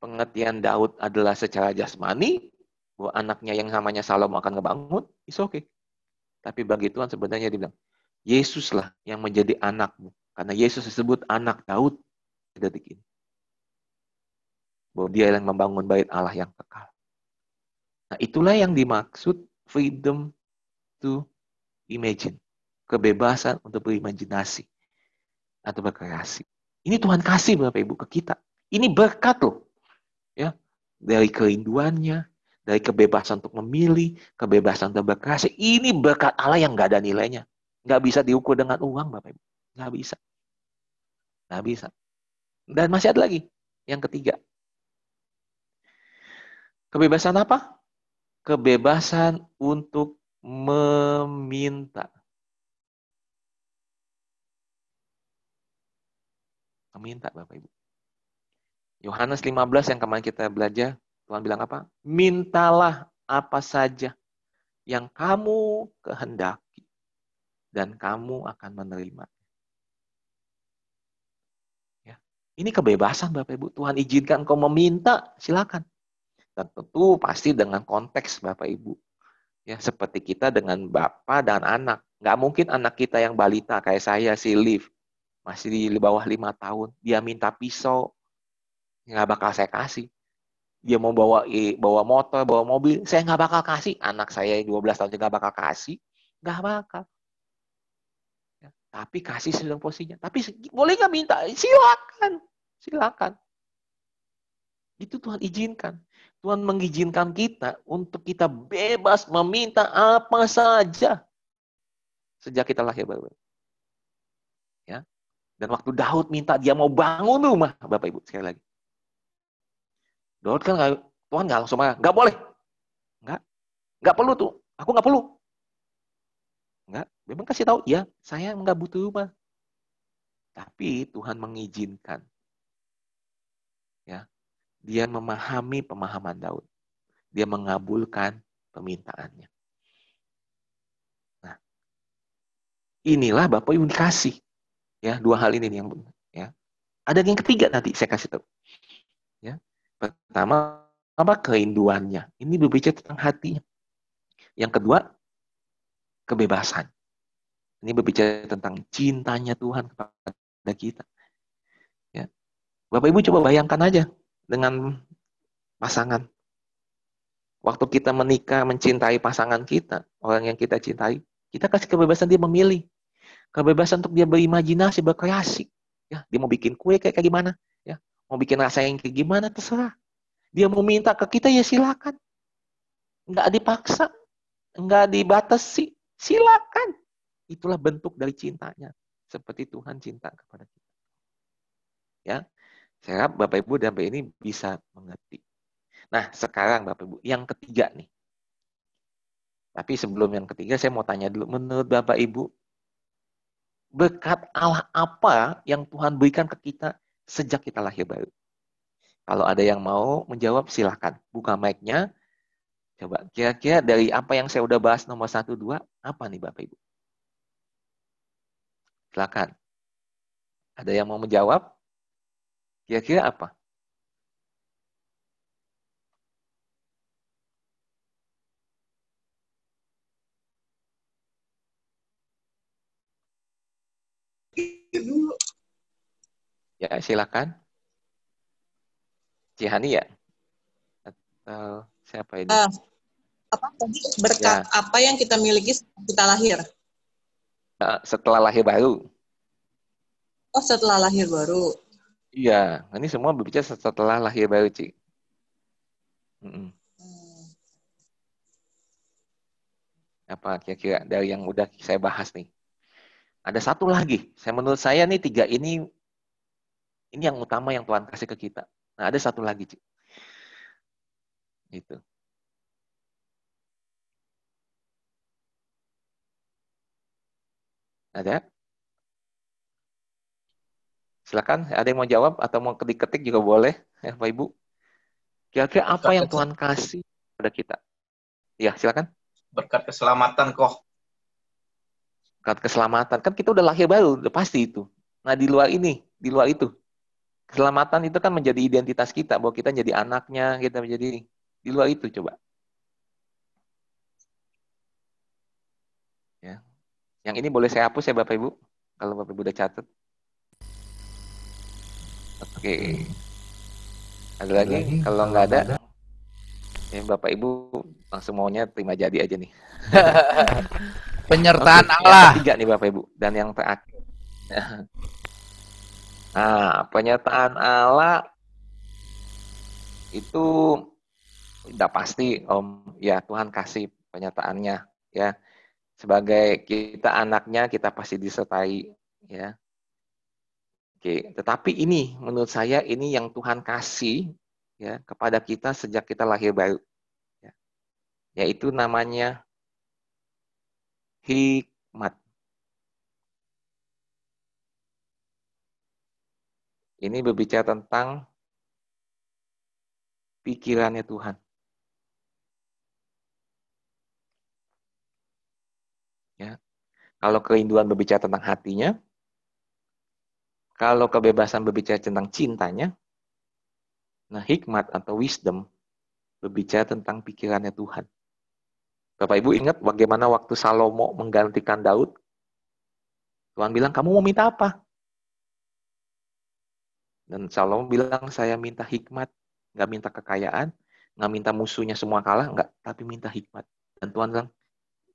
Pengertian Daud adalah secara jasmani, bahwa anaknya yang namanya Salomo akan ngebangun, is okay. Tapi bagi Tuhan sebenarnya dia bilang, Yesuslah yang menjadi anakmu. Karena Yesus disebut anak Daud detik ini. Bahwa dia yang membangun bait Allah yang kekal. Nah itulah yang dimaksud freedom to imagine. Kebebasan untuk berimajinasi atau berkreasi. Ini Tuhan kasih Bapak Ibu ke kita. Ini berkat loh. Ya, dari kerinduannya, dari kebebasan untuk memilih, kebebasan untuk berkreasi. Ini berkat Allah yang nggak ada nilainya. Nggak bisa diukur dengan uang Bapak Ibu. Nggak bisa. Nggak bisa. Dan masih ada lagi. Yang ketiga. Kebebasan apa? Kebebasan untuk meminta. Meminta Bapak Ibu. Yohanes 15 yang kemarin kita belajar, Tuhan bilang apa? Mintalah apa saja yang kamu kehendaki dan kamu akan menerima. Ya. Ini kebebasan Bapak Ibu. Tuhan izinkan kau meminta, silakan. Dan tentu pasti dengan konteks Bapak Ibu. Ya, seperti kita dengan bapak dan anak. Nggak mungkin anak kita yang balita kayak saya si Liv masih di bawah lima tahun, dia minta pisau, nggak bakal saya kasih. Dia mau bawa bawa motor, bawa mobil, saya nggak bakal kasih. Anak saya 12 tahun juga bakal kasih, nggak bakal. Tapi kasih sedang posisinya. Tapi boleh nggak minta? Silakan, silakan. Itu Tuhan izinkan. Tuhan mengizinkan kita untuk kita bebas meminta apa saja sejak kita lahir baru. Ya, dan waktu Daud minta dia mau bangun rumah, Bapak Ibu, sekali lagi. Daud kan gak, Tuhan nggak langsung marah. Nggak boleh. Nggak. Nggak perlu tuh. Aku nggak perlu. Nggak. Memang kasih tahu, ya saya nggak butuh rumah. Tapi Tuhan mengizinkan. Ya. Dia memahami pemahaman Daud. Dia mengabulkan permintaannya. Nah, inilah Bapak Ibu dikasih. Ya, dua hal ini yang ya. Ada yang ketiga nanti saya kasih tahu. Ya. Pertama, apa kerinduannya? Ini berbicara tentang hatinya. Yang kedua, kebebasan. Ini berbicara tentang cintanya Tuhan kepada kita. Ya. Bapak Ibu coba bayangkan aja dengan pasangan. Waktu kita menikah, mencintai pasangan kita, orang yang kita cintai, kita kasih kebebasan dia memilih. Kebebasan untuk dia berimajinasi, berkreasi. Ya, dia mau bikin kue kayak, kayak gimana, ya. Mau bikin rasa yang kayak gimana terserah. Dia mau minta ke kita ya silakan. Nggak dipaksa, nggak dibatasi, silakan. Itulah bentuk dari cintanya seperti Tuhan cinta kepada kita. Ya, saya harap Bapak Ibu dan Bapak ini bisa mengerti. Nah, sekarang Bapak Ibu, yang ketiga nih. Tapi sebelum yang ketiga, saya mau tanya dulu, menurut Bapak Ibu, berkat Allah apa yang Tuhan berikan ke kita sejak kita lahir baru? Kalau ada yang mau menjawab, silahkan. Buka mic-nya. Coba, kira-kira dari apa yang saya udah bahas nomor satu, dua, apa nih Bapak Ibu? Silakan. Ada yang mau menjawab? Kira-kira apa? Ya, silakan. Cihani ya? Atau siapa ini? Uh, apa tadi berkat ya. apa yang kita miliki kita lahir? Eh, setelah lahir baru. Oh, setelah lahir baru. Iya, ini semua berbicara setelah lahir baru, Ci. Hmm. Apa kira-kira dari yang udah saya bahas nih? Ada satu lagi. Saya menurut saya nih tiga ini ini yang utama yang Tuhan kasih ke kita. Nah, ada satu lagi, Ci. Itu. Ada? Silakan, ada yang mau jawab atau mau ketik-ketik juga boleh, ya Pak Ibu. Kira-kira apa yang Tuhan kasih pada kita? Ya, silakan. Berkat keselamatan kok. Berkat keselamatan. Kan kita udah lahir baru, udah pasti itu. Nah, di luar ini, di luar itu. Keselamatan itu kan menjadi identitas kita, bahwa kita jadi anaknya, kita menjadi di luar itu coba. Yang ini boleh saya hapus ya Bapak Ibu? Kalau Bapak Ibu udah catat. Oke. Ada lagi? lagi? Kalau nggak ada, ada, ya Bapak Ibu langsung maunya terima jadi aja nih. Penyertaan Oke, Allah. Yang ketiga nih Bapak Ibu. Dan yang terakhir. Nah, penyertaan Allah itu udah pasti Om. Ya Tuhan kasih penyertaannya ya sebagai kita anaknya kita pasti disertai ya. Oke, tetapi ini menurut saya ini yang Tuhan kasih ya kepada kita sejak kita lahir baru. Ya. Yaitu namanya hikmat. Ini berbicara tentang pikirannya Tuhan. Kalau kerinduan berbicara tentang hatinya, kalau kebebasan berbicara tentang cintanya, nah hikmat atau wisdom berbicara tentang pikirannya Tuhan. Bapak Ibu ingat bagaimana waktu Salomo menggantikan Daud? Tuhan bilang, kamu mau minta apa? Dan Salomo bilang, saya minta hikmat, nggak minta kekayaan, nggak minta musuhnya semua kalah, nggak, tapi minta hikmat. Dan Tuhan bilang,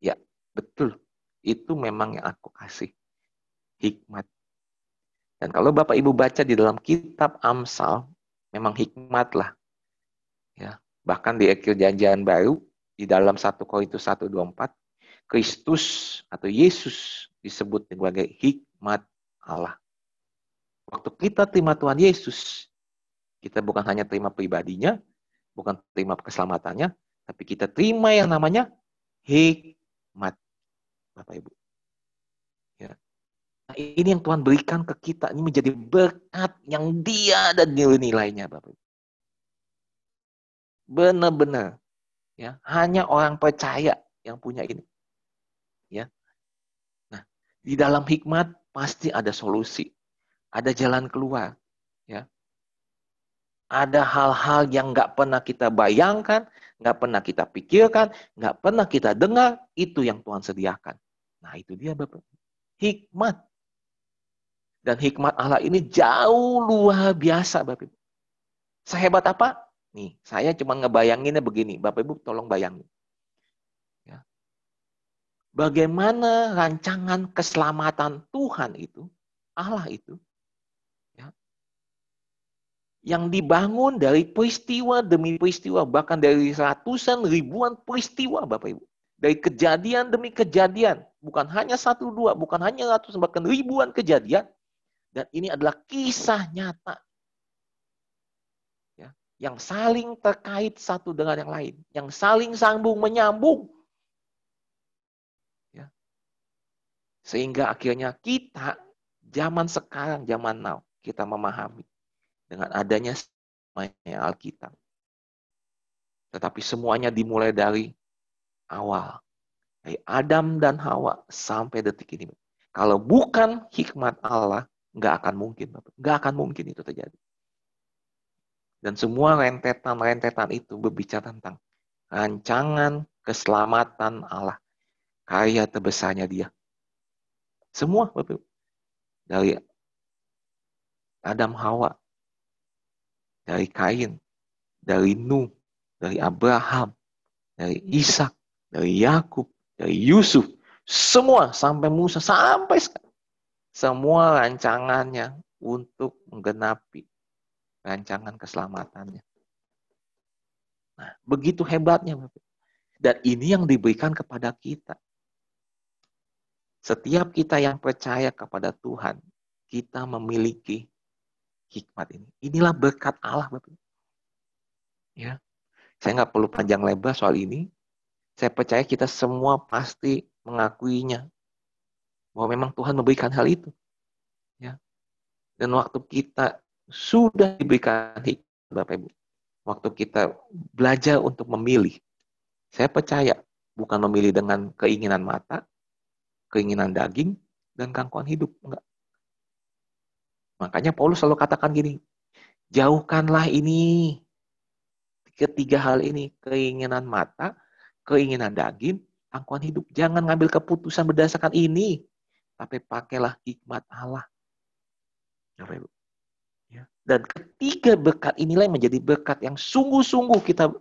ya betul, itu memang yang aku kasih. Hikmat. Dan kalau Bapak Ibu baca di dalam kitab Amsal, memang hikmat lah. Ya, bahkan di akhir janjian baru, di dalam 1 Korintus 124, Kristus atau Yesus disebut sebagai hikmat Allah. Waktu kita terima Tuhan Yesus, kita bukan hanya terima pribadinya, Bukan terima keselamatannya, tapi kita terima yang namanya hikmat. Bapak Ibu. Ya. Nah, ini yang Tuhan berikan ke kita. Ini menjadi berkat yang dia dan nilai-nilainya Bapak Ibu. Benar-benar. Ya, hanya orang percaya yang punya ini. Ya. Nah, di dalam hikmat pasti ada solusi. Ada jalan keluar. Ya. Ada hal-hal yang nggak pernah kita bayangkan, nggak pernah kita pikirkan, nggak pernah kita dengar, itu yang Tuhan sediakan. Nah itu dia Bapak. Hikmat. Dan hikmat Allah ini jauh luar biasa Bapak Ibu. Sehebat apa? Nih, saya cuma ngebayanginnya begini. Bapak Ibu tolong bayangin. Ya. Bagaimana rancangan keselamatan Tuhan itu, Allah itu, yang dibangun dari peristiwa demi peristiwa, bahkan dari ratusan ribuan peristiwa, Bapak Ibu. Dari kejadian demi kejadian, bukan hanya satu dua, bukan hanya ratusan, bahkan ribuan kejadian. Dan ini adalah kisah nyata. Ya, yang saling terkait satu dengan yang lain. Yang saling sambung menyambung. Ya. Sehingga akhirnya kita, zaman sekarang, zaman now, kita memahami dengan adanya Alkitab. Tetapi semuanya dimulai dari awal. Dari Adam dan Hawa sampai detik ini. Kalau bukan hikmat Allah, nggak akan mungkin. Nggak akan mungkin itu terjadi. Dan semua rentetan-rentetan itu berbicara tentang rancangan keselamatan Allah. Karya terbesarnya dia. Semua. Dari Adam Hawa dari Kain, dari Nuh, dari Abraham, dari Ishak, dari Yakub, dari Yusuf, semua sampai Musa sampai sekarang. Semua rancangannya untuk menggenapi rancangan keselamatannya. Nah, begitu hebatnya. Dan ini yang diberikan kepada kita. Setiap kita yang percaya kepada Tuhan, kita memiliki hikmat ini. Inilah berkat Allah, Bapak. Ya. Saya nggak perlu panjang lebar soal ini. Saya percaya kita semua pasti mengakuinya. Bahwa memang Tuhan memberikan hal itu. Ya. Dan waktu kita sudah diberikan hikmat, Bapak Ibu. Waktu kita belajar untuk memilih. Saya percaya bukan memilih dengan keinginan mata, keinginan daging, dan gangguan hidup. Enggak. Makanya Paulus selalu katakan gini, jauhkanlah ini ketiga hal ini, keinginan mata, keinginan daging, angkuhan hidup. Jangan ngambil keputusan berdasarkan ini, tapi pakailah hikmat Allah. Ya. Dan ketiga berkat inilah yang menjadi berkat yang sungguh-sungguh kita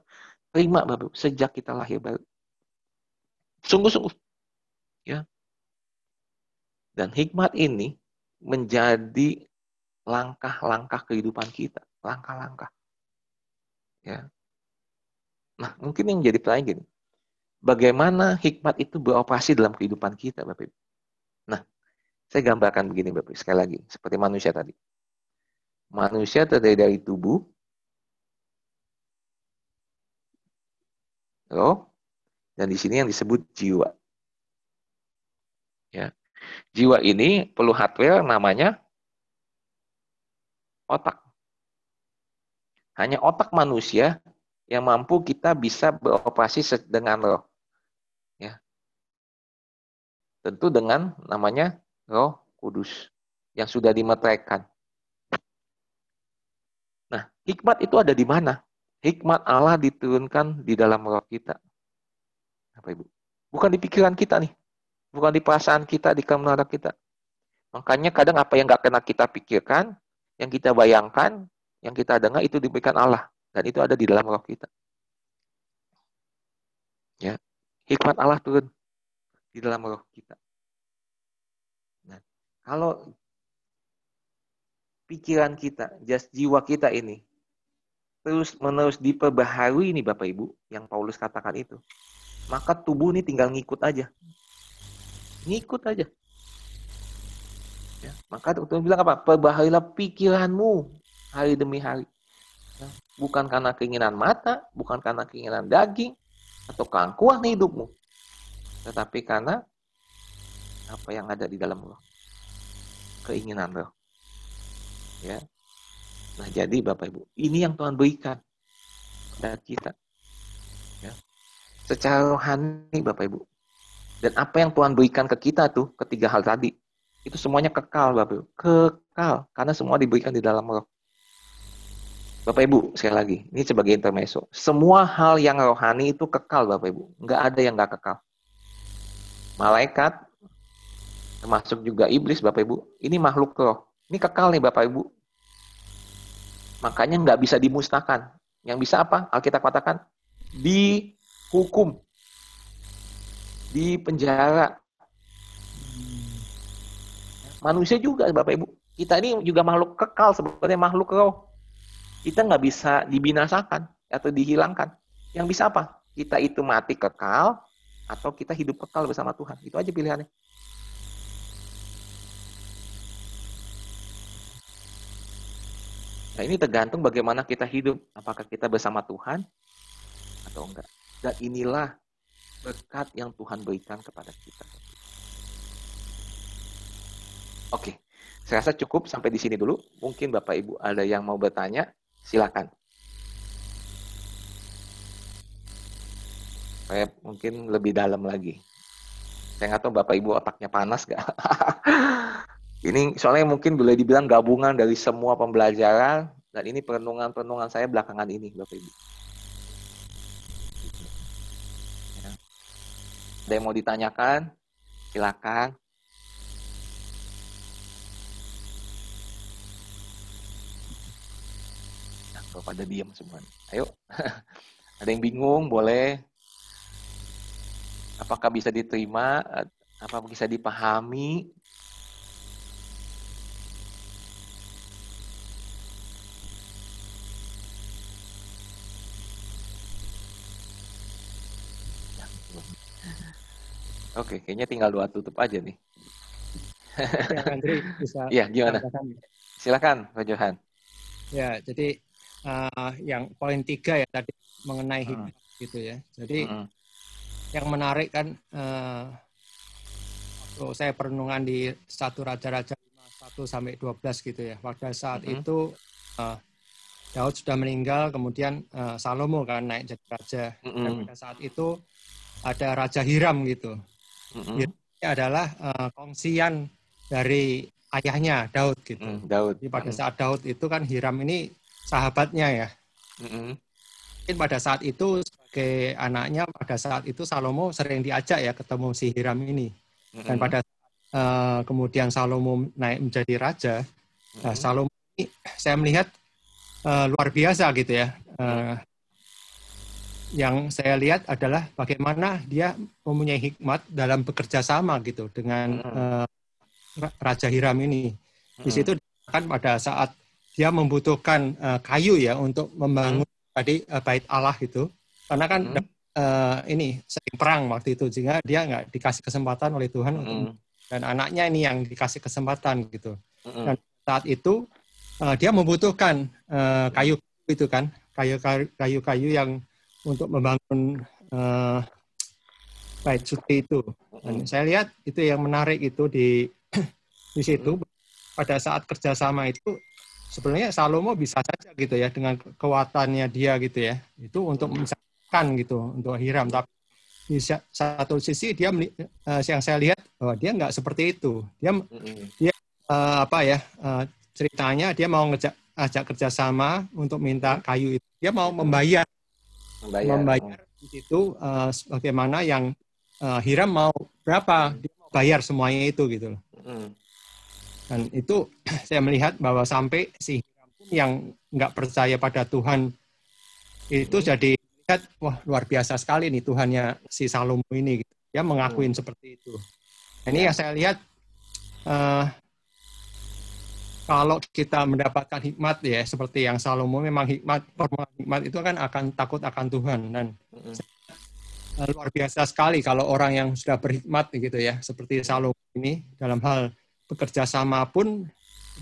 terima Bapak sejak kita lahir. Sungguh-sungguh. Ya. Dan hikmat ini menjadi langkah-langkah kehidupan kita, langkah-langkah. Ya. Nah, mungkin yang jadi pertanyaan gini, bagaimana hikmat itu beroperasi dalam kehidupan kita, Bapak Ibu? Nah, saya gambarkan begini, Bapak Ibu, sekali lagi, seperti manusia tadi. Manusia terdiri dari tubuh, roh, dan di sini yang disebut jiwa. Ya. Jiwa ini perlu hardware namanya otak. Hanya otak manusia yang mampu kita bisa beroperasi dengan roh. Tentu dengan namanya roh kudus yang sudah dimeteraikan. Nah, hikmat itu ada di mana? Hikmat Allah diturunkan di dalam roh kita. Apa Ibu? Bukan di pikiran kita nih. Bukan di perasaan kita, di kemenaran kita. Makanya kadang apa yang nggak kena kita pikirkan, yang kita bayangkan, yang kita dengar itu diberikan Allah dan itu ada di dalam roh kita. Ya, hikmat Allah turun di dalam roh kita. Nah, kalau pikiran kita, jas jiwa kita ini terus menerus diperbaharui ini Bapak Ibu yang Paulus katakan itu, maka tubuh ini tinggal ngikut aja. Ngikut aja. Ya, maka Tuhan bilang apa? Perbaharilah pikiranmu hari demi hari. Ya, bukan karena keinginan mata, bukan karena keinginan daging, atau keangkuhan hidupmu. Tetapi karena apa yang ada di dalam roh. Keinginan roh. Ya. Nah, jadi Bapak Ibu, ini yang Tuhan berikan kepada kita. Ya. Secara rohani Bapak Ibu. Dan apa yang Tuhan berikan ke kita tuh, ketiga hal tadi, itu semuanya kekal Bapak Ibu. Kekal. Karena semua diberikan di dalam roh. Bapak Ibu, sekali lagi, ini sebagai intermezzo. Semua hal yang rohani itu kekal Bapak Ibu. Nggak ada yang nggak kekal. Malaikat, termasuk juga iblis Bapak Ibu, ini makhluk roh. Ini kekal nih Bapak Ibu. Makanya nggak bisa dimusnahkan. Yang bisa apa? Alkitab katakan, dihukum. Di penjara. Manusia juga Bapak Ibu. Kita ini juga makhluk kekal sebenarnya makhluk roh kita nggak bisa dibinasakan atau dihilangkan. Yang bisa apa? Kita itu mati kekal atau kita hidup kekal bersama Tuhan. Itu aja pilihannya. Nah ini tergantung bagaimana kita hidup. Apakah kita bersama Tuhan atau enggak. Dan inilah berkat yang Tuhan berikan kepada kita. Oke, saya rasa cukup sampai di sini dulu. Mungkin Bapak Ibu ada yang mau bertanya. Silakan. Saya mungkin lebih dalam lagi. Saya nggak tahu Bapak Ibu otaknya panas gak? ini soalnya mungkin boleh dibilang gabungan dari semua pembelajaran dan ini perenungan-perenungan saya belakangan ini Bapak Ibu. Ya. Ada yang mau ditanyakan? Silakan. Kalau pada diam semua. Ayo. Ada yang bingung, boleh. Apakah bisa diterima? Apa bisa dipahami? Oke, kayaknya tinggal dua tutup aja nih. Ya, Andri bisa. Iya, gimana? Silakan, Pak Johan. Ya, jadi uh, yang poin tiga ya tadi mengenai hikmat hmm. gitu ya. Jadi hmm. Yang menarik kan uh, waktu saya perenungan di satu raja-raja 1 sampai 12 gitu ya. Pada saat hmm. itu uh, Daud sudah meninggal, kemudian uh, Salomo kan naik jadi raja. Hmm. Dan pada saat itu ada Raja Hiram gitu. Hmm. Hiram adalah uh, kongsian dari ayahnya Daud gitu. Mm, Daud. Jadi pada saat Daud itu kan Hiram ini sahabatnya ya. Mm-hmm. Mungkin pada saat itu sebagai anaknya pada saat itu Salomo sering diajak ya ketemu si Hiram ini. Dan pada uh, kemudian Salomo naik menjadi raja, nah, Salomo ini saya melihat uh, luar biasa gitu ya. Uh, yang saya lihat adalah bagaimana dia mempunyai hikmat dalam bekerja sama gitu dengan uh, Raja Hiram ini. Di situ kan pada saat dia membutuhkan uh, kayu ya untuk membangun tadi uh, bait Allah itu karena kan hmm. uh, ini sering perang waktu itu sehingga dia nggak dikasih kesempatan oleh Tuhan hmm. untuk dan anaknya ini yang dikasih kesempatan gitu hmm. dan saat itu uh, dia membutuhkan uh, kayu itu kan kayu kayu yang untuk membangun uh, bait suci itu dan hmm. saya lihat itu yang menarik itu di di situ hmm. pada saat kerjasama itu sebenarnya Salomo bisa saja gitu ya dengan kekuatannya dia gitu ya itu untuk misalkan gitu untuk Hiram. Tapi di satu sisi dia uh, yang saya lihat bahwa dia nggak seperti itu. Dia dia uh, apa ya uh, ceritanya dia mau ngejak ajak kerjasama untuk minta kayu itu. Dia mau membayar. Membayar, membayar di situ uh, bagaimana yang uh, Hiram mau berapa dia mau bayar semuanya itu gitu loh. Dan itu saya melihat bahwa sampai si yang nggak percaya pada Tuhan itu jadi lihat wah luar biasa sekali nih Tuhannya si Salomo ini. Gitu. Dia mengakuin hmm. seperti itu. Nah, ini yang saya lihat uh, kalau kita mendapatkan hikmat ya seperti yang Salomo memang hikmat hikmat itu kan akan takut akan Tuhan dan hmm. luar biasa sekali kalau orang yang sudah berhikmat gitu ya seperti Salomo ini dalam hal bekerja sama pun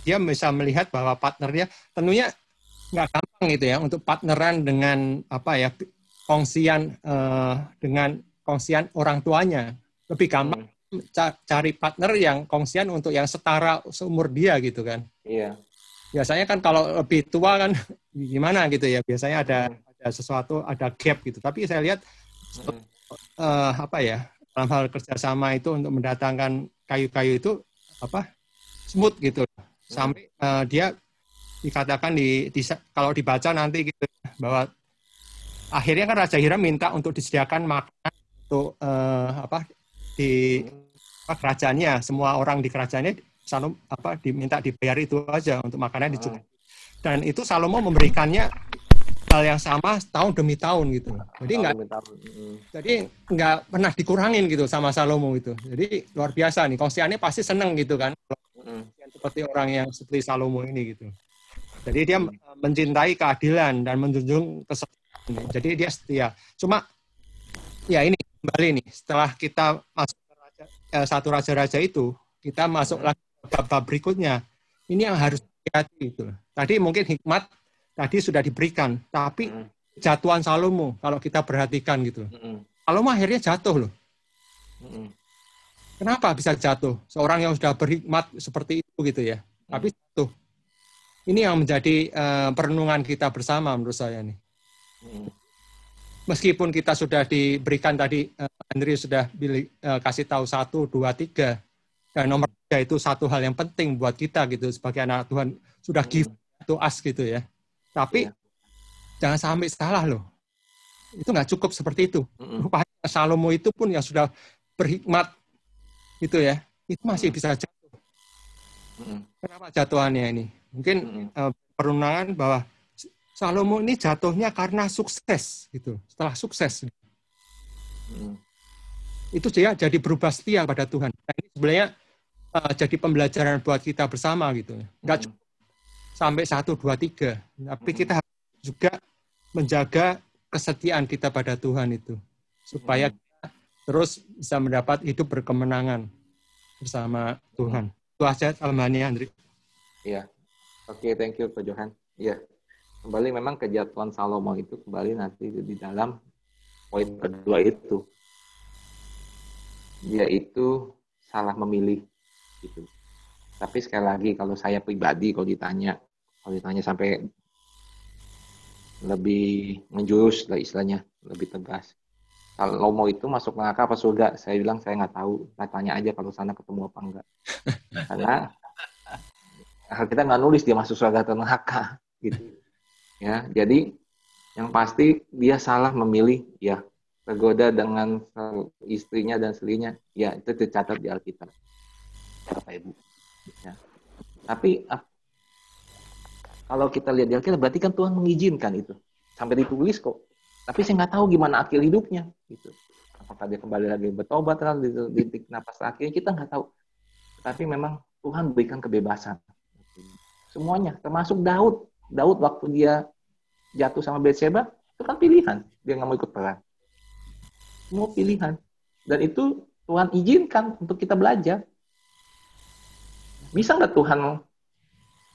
dia bisa melihat bahwa partnernya tentunya nggak gampang gitu ya untuk partneran dengan apa ya kongsian uh, dengan kongsian orang tuanya lebih gampang hmm. cari partner yang kongsian untuk yang setara seumur dia gitu kan iya biasanya kan kalau lebih tua kan gimana gitu ya biasanya ada hmm. ada sesuatu ada gap gitu tapi saya lihat hmm. uh, apa ya dalam hal kerjasama itu untuk mendatangkan kayu-kayu itu apa smooth gitu sampai uh, dia dikatakan di, di kalau dibaca nanti gitu bahwa akhirnya kan Raja Hiram minta untuk disediakan makanan untuk uh, apa di apa, kerajaannya. Semua orang di kerajaannya Salomo apa diminta dibayar itu aja untuk makanan dicukupi dan itu Salomo memberikannya hal yang sama tahun demi tahun gitu. Jadi nggak jadi nggak pernah dikurangin gitu sama Salomo itu jadi luar biasa nih kongsiannya pasti seneng gitu kan seperti orang yang seperti Salomo ini gitu jadi dia hmm. mencintai keadilan dan menjunjung kesetiaan. Jadi dia setia. Cuma ya ini kembali nih setelah kita masuk ke raja, eh, satu raja-raja itu, kita masuk hmm. lagi ke bab berikutnya. Ini yang harus hati-hati itu. Tadi mungkin hikmat tadi sudah diberikan, tapi hmm. jatuhan Salomo kalau kita perhatikan gitu. Salomo akhirnya jatuh loh. Kenapa bisa jatuh? Seorang yang sudah berhikmat seperti itu gitu ya. Tapi jatuh ini yang menjadi uh, perenungan kita bersama menurut saya nih. Meskipun kita sudah diberikan tadi, uh, Andri sudah pilih, uh, kasih tahu satu, dua, tiga, dan nomor tiga itu satu hal yang penting buat kita gitu sebagai anak Tuhan sudah hmm. give to us gitu ya. Tapi yeah. jangan sampai salah loh. Itu nggak cukup seperti itu. Hmm. Rupanya Salomo itu pun yang sudah berhikmat gitu ya, itu masih hmm. bisa jatuh. Kenapa jatuhannya ini? Mungkin uh, perundangan bahwa Salomo ini jatuhnya karena sukses gitu. Setelah sukses. Hmm. Itu dia jadi berubah setia pada Tuhan. Nah, ini sebenarnya uh, jadi pembelajaran buat kita bersama gitu. Enggak cukup sampai satu dua tiga, tapi kita harus juga menjaga kesetiaan kita pada Tuhan itu supaya kita terus bisa mendapat hidup berkemenangan bersama Tuhan. Itu aja Almania, Andri. Iya, Oke, okay, thank you Pak Johan. Iya. Kembali memang kejatuhan Salomo itu kembali nanti di dalam poin kedua itu. Dia itu salah memilih gitu. Tapi sekali lagi kalau saya pribadi kalau ditanya, kalau ditanya sampai lebih menjurus lah istilahnya, lebih tegas. Salomo itu masuk neraka apa surga? Saya bilang saya nggak tahu. Nah, tanya aja kalau sana ketemu apa enggak. Karena kita nggak nulis dia masuk surga atau neraka gitu. Ya jadi yang pasti dia salah memilih ya tergoda dengan istrinya dan selinya. Ya itu tercatat di Alkitab Bapak Ibu. Ya. tapi ah, kalau kita lihat di Alkitab berarti kan Tuhan mengizinkan itu. Sampai ditulis kok. Tapi saya nggak tahu gimana akhir hidupnya gitu. Apakah dia kembali lagi bertobat kan di titik napas akhirnya kita nggak tahu. Tapi memang Tuhan berikan kebebasan Semuanya, termasuk Daud. Daud waktu dia jatuh sama Betseba, itu kan pilihan. Dia nggak mau ikut perang. Semua pilihan. Dan itu Tuhan izinkan untuk kita belajar. Bisa nggak Tuhan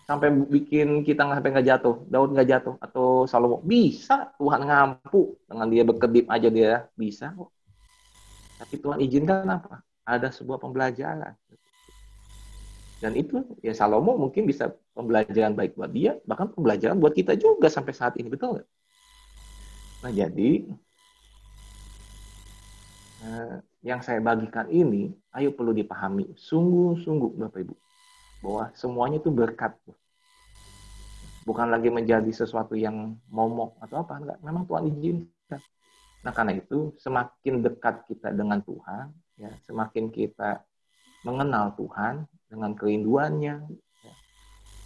sampai bikin kita nggak sampai nggak jatuh, Daud nggak jatuh, atau Salomo? Bisa, Tuhan ngampu dengan dia berkedip aja dia bisa Tapi Tuhan izinkan apa? Ada sebuah pembelajaran. Dan itu ya Salomo mungkin bisa pembelajaran baik buat dia, bahkan pembelajaran buat kita juga sampai saat ini, betul nggak? Nah jadi eh, yang saya bagikan ini, ayo perlu dipahami sungguh-sungguh Bapak Ibu bahwa semuanya itu berkat. Bukan lagi menjadi sesuatu yang momok atau apa, enggak. Memang Tuhan izinkan. Nah karena itu semakin dekat kita dengan Tuhan, ya semakin kita mengenal Tuhan dengan kerinduannya,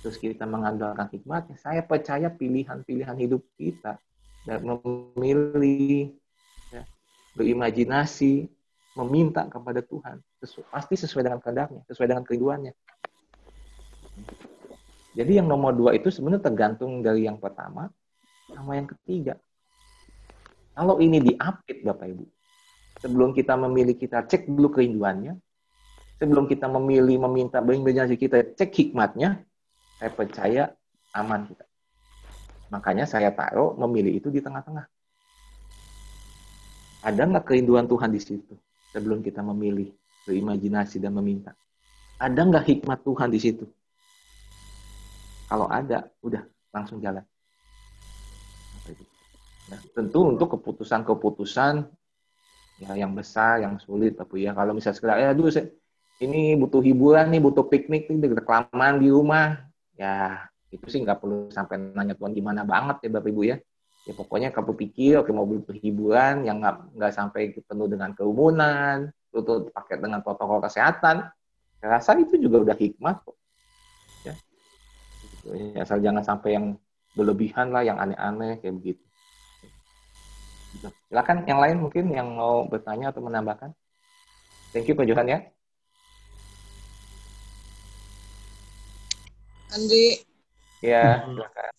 terus kita mengandalkan hikmatnya, saya percaya pilihan-pilihan hidup kita dan memilih, ya, berimajinasi, meminta kepada Tuhan, sesu, pasti sesuai dengan kehendaknya, sesuai dengan kerinduannya. Jadi yang nomor dua itu sebenarnya tergantung dari yang pertama sama yang ketiga. Kalau ini diapit Bapak Ibu, sebelum kita memilih kita cek dulu kerinduannya, sebelum kita memilih meminta berimajinasi kita cek hikmatnya, saya percaya aman kita. Makanya saya taruh memilih itu di tengah-tengah. Ada nggak kerinduan Tuhan di situ sebelum kita memilih, berimajinasi dan meminta? Ada nggak hikmat Tuhan di situ? Kalau ada, udah langsung jalan. Nah, tentu untuk keputusan-keputusan ya yang besar, yang sulit, tapi ya kalau misalnya sekedar, ya dulu saya, ini butuh hiburan nih, butuh piknik nih, kelamaan di rumah, ya itu sih nggak perlu sampai nanya Tuhan gimana banget ya Bapak Ibu ya. Ya pokoknya kamu pikir, oke mau butuh hiburan yang nggak nggak sampai penuh dengan kerumunan, itu pakai dengan protokol kesehatan. Saya rasa itu juga udah hikmat kok. Ya. ya asal jangan sampai yang berlebihan lah, yang aneh-aneh kayak begitu. Gitu. Silakan yang lain mungkin yang mau bertanya atau menambahkan. Thank you Pak Johan ya. Andri. Ya, silakan.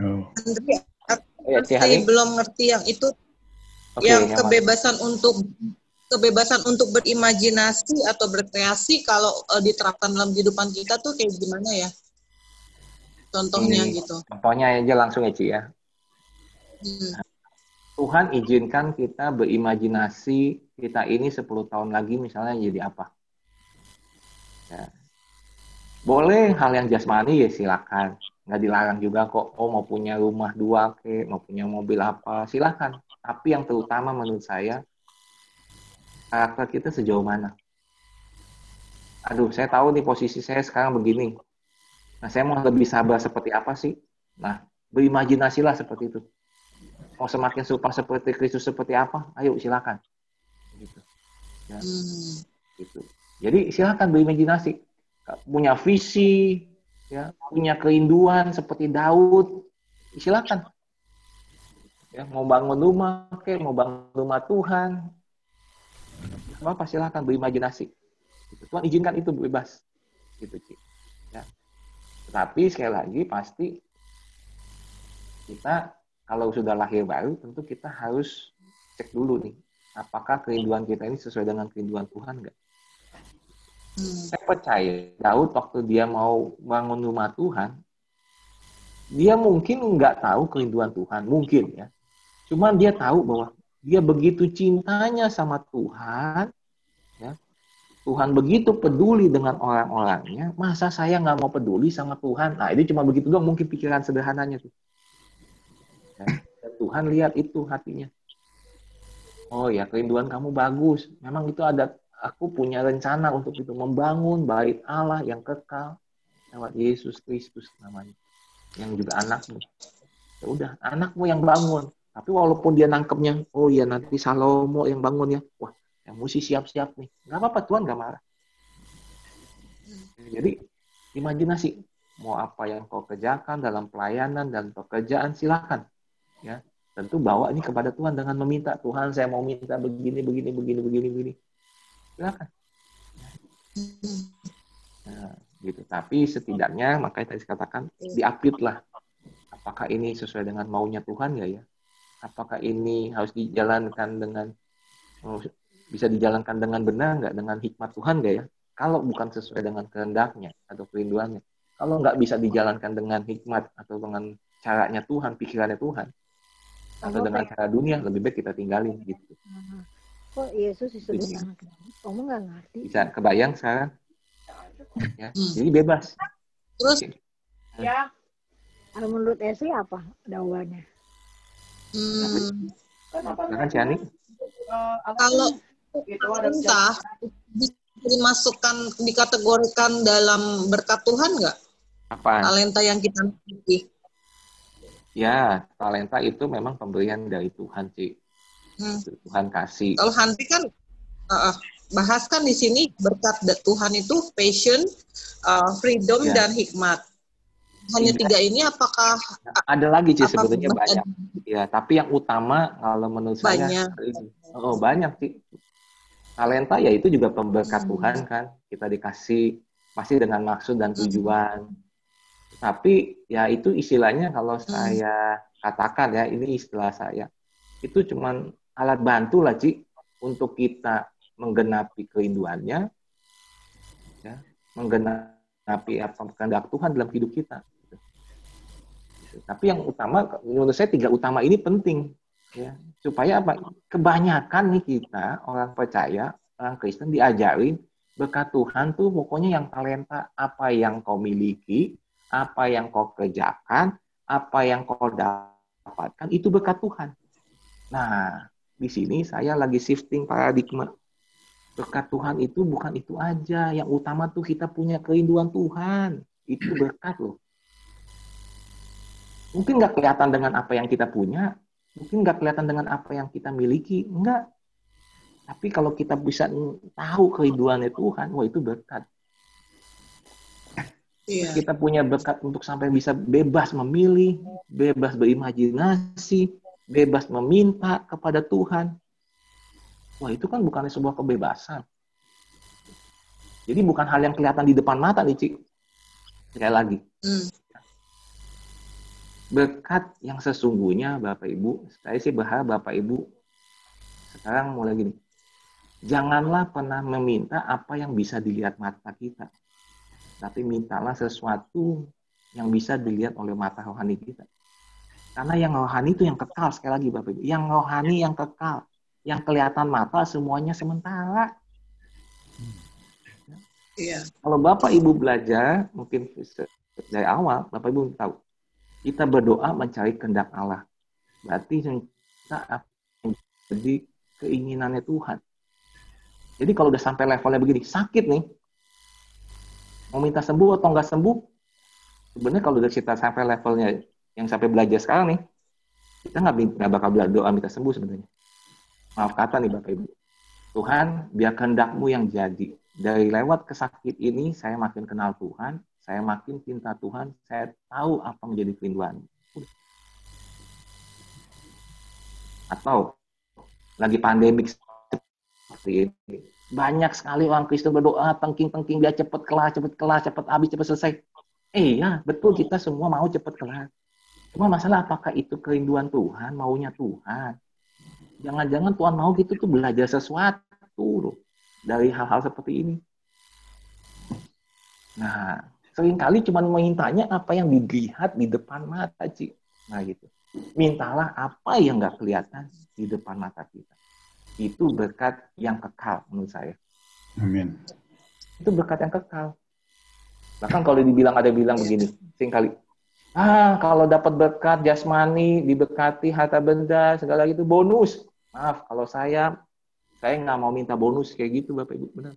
Oh. Andri, aku ya, masih belum ngerti yang itu okay, yang, yang kebebasan untuk kebebasan untuk berimajinasi atau berkreasi kalau uh, diterapkan dalam kehidupan kita tuh kayak gimana ya? Contohnya hmm, gitu. Contohnya aja langsung ya, Ci ya. Hmm. Tuhan izinkan kita berimajinasi kita ini 10 tahun lagi misalnya jadi apa. Ya. Boleh hal yang jasmani ya silakan. Nggak dilarang juga kok. Oh mau punya rumah dua ke, mau punya mobil apa, silakan. Tapi yang terutama menurut saya, karakter kita sejauh mana. Aduh, saya tahu nih posisi saya sekarang begini. Nah, saya mau lebih sabar seperti apa sih? Nah, berimajinasilah seperti itu mau semakin serupa seperti Kristus seperti apa? Ayo silakan. Gitu. Ya. Hmm. Gitu. Jadi silakan berimajinasi. Punya visi, ya, punya kerinduan seperti Daud, silakan. Ya, mau bangun rumah, oke, mau bangun rumah Tuhan, apa silakan berimajinasi. Gitu. Tuhan izinkan itu bebas, gitu sih. Ya. Tapi sekali lagi pasti kita kalau sudah lahir baru tentu kita harus cek dulu nih apakah kerinduan kita ini sesuai dengan kerinduan Tuhan nggak? Hmm. Saya percaya Daud waktu dia mau bangun rumah Tuhan, dia mungkin nggak tahu kerinduan Tuhan, mungkin ya. Cuman dia tahu bahwa dia begitu cintanya sama Tuhan, ya. Tuhan begitu peduli dengan orang-orangnya, masa saya nggak mau peduli sama Tuhan? Nah, ini cuma begitu doang mungkin pikiran sederhananya tuh. Dan Tuhan lihat itu hatinya. Oh ya, kerinduan kamu bagus. Memang itu ada aku punya rencana untuk itu membangun bait Allah yang kekal lewat Yesus Kristus namanya. Yang juga anakmu. Ya udah, anakmu yang bangun. Tapi walaupun dia nangkepnya, oh ya nanti Salomo yang bangun ya. Wah, yang mesti siap-siap nih. Gak apa-apa, Tuhan gak marah. Jadi, imajinasi. Mau apa yang kau kerjakan dalam pelayanan dan pekerjaan, silakan ya tentu bawa ini kepada Tuhan dengan meminta Tuhan saya mau minta begini begini begini begini begini silakan. Nah, gitu. Tapi setidaknya makanya tadi katakan diupdate lah. Apakah ini sesuai dengan maunya Tuhan ya ya? Apakah ini harus dijalankan dengan oh, bisa dijalankan dengan benar nggak? Dengan hikmat Tuhan nggak ya? Kalau bukan sesuai dengan kehendaknya atau kerinduannya. Kalau nggak bisa dijalankan dengan hikmat atau dengan caranya Tuhan pikirannya Tuhan atau dengan cara dunia lebih baik kita tinggalin gitu. Kok Yesus disebut anak Kamu nggak ngerti. Bisa kebayang sekarang? Ya, hmm. jadi bebas. Terus ya. Kalau menurut Esi apa dakwanya? Hmm. Silakan Ciani. Kalau entah dimasukkan dikategorikan dalam berkat Tuhan nggak? Apa? Talenta yang kita miliki. Ya, talenta itu memang pemberian dari Tuhan, sih. Hmm. Tuhan kasih. Kalau Hanti kan uh, bahas kan di sini berkat Tuhan itu passion, uh, freedom ya. dan hikmat. Hanya Tidak. tiga ini apakah ada lagi sih sebetulnya banyak. Ya, tapi yang utama kalau menurut banyak. saya oh banyak sih. Talenta ya itu juga pemberkat hmm. Tuhan kan. Kita dikasih pasti dengan maksud dan hmm. tujuan. Hmm tapi ya itu istilahnya kalau hmm. saya katakan ya, ini istilah saya. Itu cuman alat bantu lah, Ci, untuk kita menggenapi kerinduannya, ya, menggenapi apa kehendak Tuhan dalam hidup kita. Tapi yang utama, menurut saya tiga utama ini penting. ya Supaya apa? Kebanyakan nih kita, orang percaya, orang Kristen diajarin, berkat Tuhan tuh pokoknya yang talenta, apa yang kau miliki, apa yang kau kerjakan, apa yang kau dapatkan, itu berkat Tuhan. Nah, di sini saya lagi shifting paradigma. Berkat Tuhan itu bukan itu aja. Yang utama tuh kita punya kerinduan Tuhan. Itu berkat loh. Mungkin nggak kelihatan dengan apa yang kita punya, mungkin nggak kelihatan dengan apa yang kita miliki, enggak. Tapi kalau kita bisa tahu kerinduannya Tuhan, wah itu berkat. Iya. Kita punya berkat untuk sampai bisa bebas memilih, bebas berimajinasi, bebas meminta kepada Tuhan. Wah itu kan bukannya sebuah kebebasan. Jadi bukan hal yang kelihatan di depan mata nih, Cik. Sekali lagi. Hmm berkat yang sesungguhnya Bapak Ibu, saya sih berharap Bapak Ibu sekarang mulai gini. Janganlah pernah meminta apa yang bisa dilihat mata kita. Tapi mintalah sesuatu yang bisa dilihat oleh mata rohani kita. Karena yang rohani itu yang kekal sekali lagi Bapak Ibu. Yang rohani yang kekal. Yang kelihatan mata semuanya sementara. Iya. Kalau Bapak Ibu belajar, mungkin dari awal, Bapak Ibu tahu kita berdoa mencari kehendak Allah. Berarti kita akan jadi keinginannya Tuhan. Jadi kalau udah sampai levelnya begini, sakit nih, mau minta sembuh atau nggak sembuh, sebenarnya kalau udah kita sampai levelnya yang sampai belajar sekarang nih, kita nggak bakal doa minta sembuh sebenarnya. Maaf kata nih Bapak Ibu. Tuhan, biar kehendakmu yang jadi. Dari lewat kesakit ini, saya makin kenal Tuhan, saya makin cinta Tuhan, saya tahu apa menjadi kerinduan. Atau lagi pandemik seperti ini. Banyak sekali orang Kristen berdoa, tengking-tengking dia cepat kelar, cepat kelar, cepat habis, cepat selesai. Eh ya, betul kita semua mau cepat kelar. Cuma masalah apakah itu kerinduan Tuhan, maunya Tuhan. Jangan-jangan Tuhan mau gitu tuh belajar sesuatu loh dari hal-hal seperti ini. Nah, Seringkali cuma mintanya apa yang dilihat di depan mata, Ci. Nah gitu. Mintalah apa yang nggak kelihatan di depan mata kita. Itu berkat yang kekal menurut saya. Amin. Itu berkat yang kekal. Bahkan kalau dibilang ada bilang begini, sering kali, ah kalau dapat berkat jasmani, diberkati harta benda, segala itu bonus. Maaf, kalau saya, saya nggak mau minta bonus kayak gitu Bapak Ibu, benar.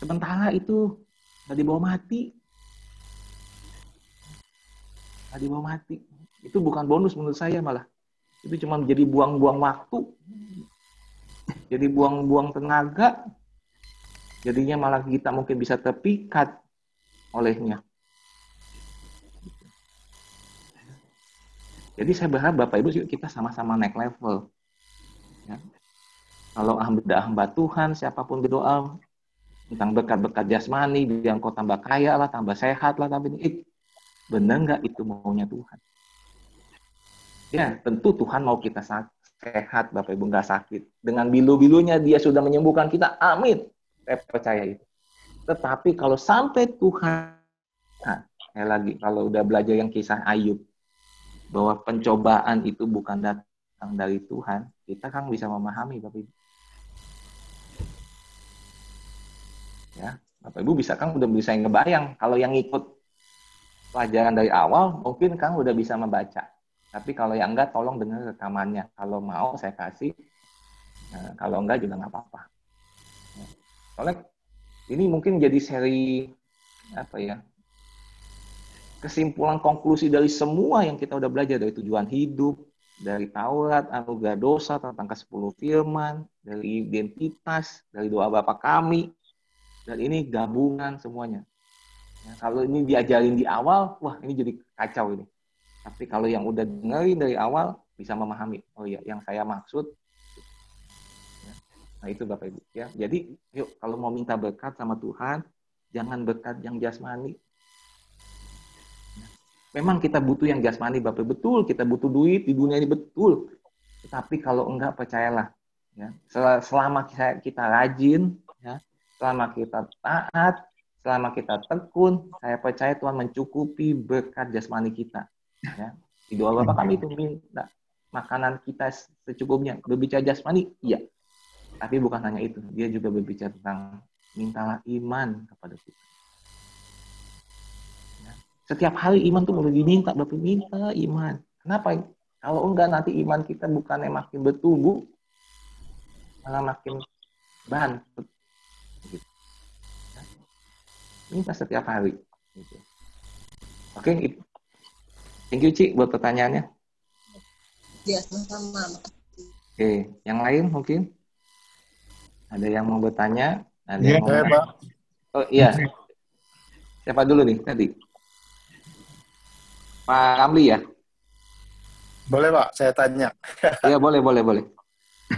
Sementara itu nggak dibawa mati. Nggak dibawa mati. Itu bukan bonus menurut saya malah. Itu cuma menjadi buang-buang waktu. Jadi buang-buang tenaga. Jadinya malah kita mungkin bisa terpikat olehnya jadi saya berharap Bapak Ibu kita sama-sama naik level ya. kalau hamba hamba Tuhan siapa pun berdoa tentang berkat-berkat jasmani, biar kau tambah kaya lah, tambah sehat lah, tambah ini. Benar nggak itu maunya Tuhan? Ya, tentu Tuhan mau kita sehat, Bapak Ibu nggak sakit. Dengan bilu-bilunya dia sudah menyembuhkan kita, amin. Saya percaya itu. Tetapi kalau sampai Tuhan, nah, saya lagi, kalau udah belajar yang kisah Ayub, bahwa pencobaan itu bukan datang dari Tuhan, kita kan bisa memahami Bapak Ibu. Ya, Bapak Ibu bisa kan udah bisa ngebayang kalau yang ikut pelajaran dari awal mungkin kan udah bisa membaca. Tapi kalau yang enggak tolong dengar rekamannya. Kalau mau saya kasih, nah, kalau enggak juga nggak apa-apa. Ya. Soalnya ini mungkin jadi seri apa ya kesimpulan konklusi dari semua yang kita udah belajar dari tujuan hidup, dari Taurat, anugerah dosa, tentang ke sepuluh firman, dari identitas, dari doa Bapa kami, dan ini gabungan semuanya. Ya, kalau ini diajarin di awal, wah ini jadi kacau ini. Tapi kalau yang udah dengerin dari awal, bisa memahami. Oh iya, yang saya maksud. Ya. Nah itu Bapak Ibu. ya. Jadi yuk kalau mau minta berkat sama Tuhan, jangan berkat yang jasmani. Memang kita butuh yang jasmani Bapak Betul, kita butuh duit di dunia ini betul. Tetapi kalau enggak, percayalah. Ya. Selama kita, kita rajin, ya, selama kita taat, selama kita tekun, saya percaya Tuhan mencukupi berkat jasmani kita. Ya. Di doa Bapak kami itu minta makanan kita secukupnya. Berbicara jasmani, iya. Tapi bukan hanya itu, dia juga berbicara tentang mintalah iman kepada kita. Setiap hari iman tuh mulai diminta, Bapak minta iman. Kenapa? Kalau enggak nanti iman kita bukannya makin bertumbuh, malah makin bantet. Gitu. Minta setiap hari. Gitu. Oke, thank you Ci buat pertanyaannya. Ya, sama-sama. Oke, yang lain mungkin? Ada yang mau bertanya? Ada ya, yang mau saya, Pak. Oh iya. Siapa dulu nih tadi? Pak Ramli ya? Boleh Pak, saya tanya. Iya boleh, boleh, boleh.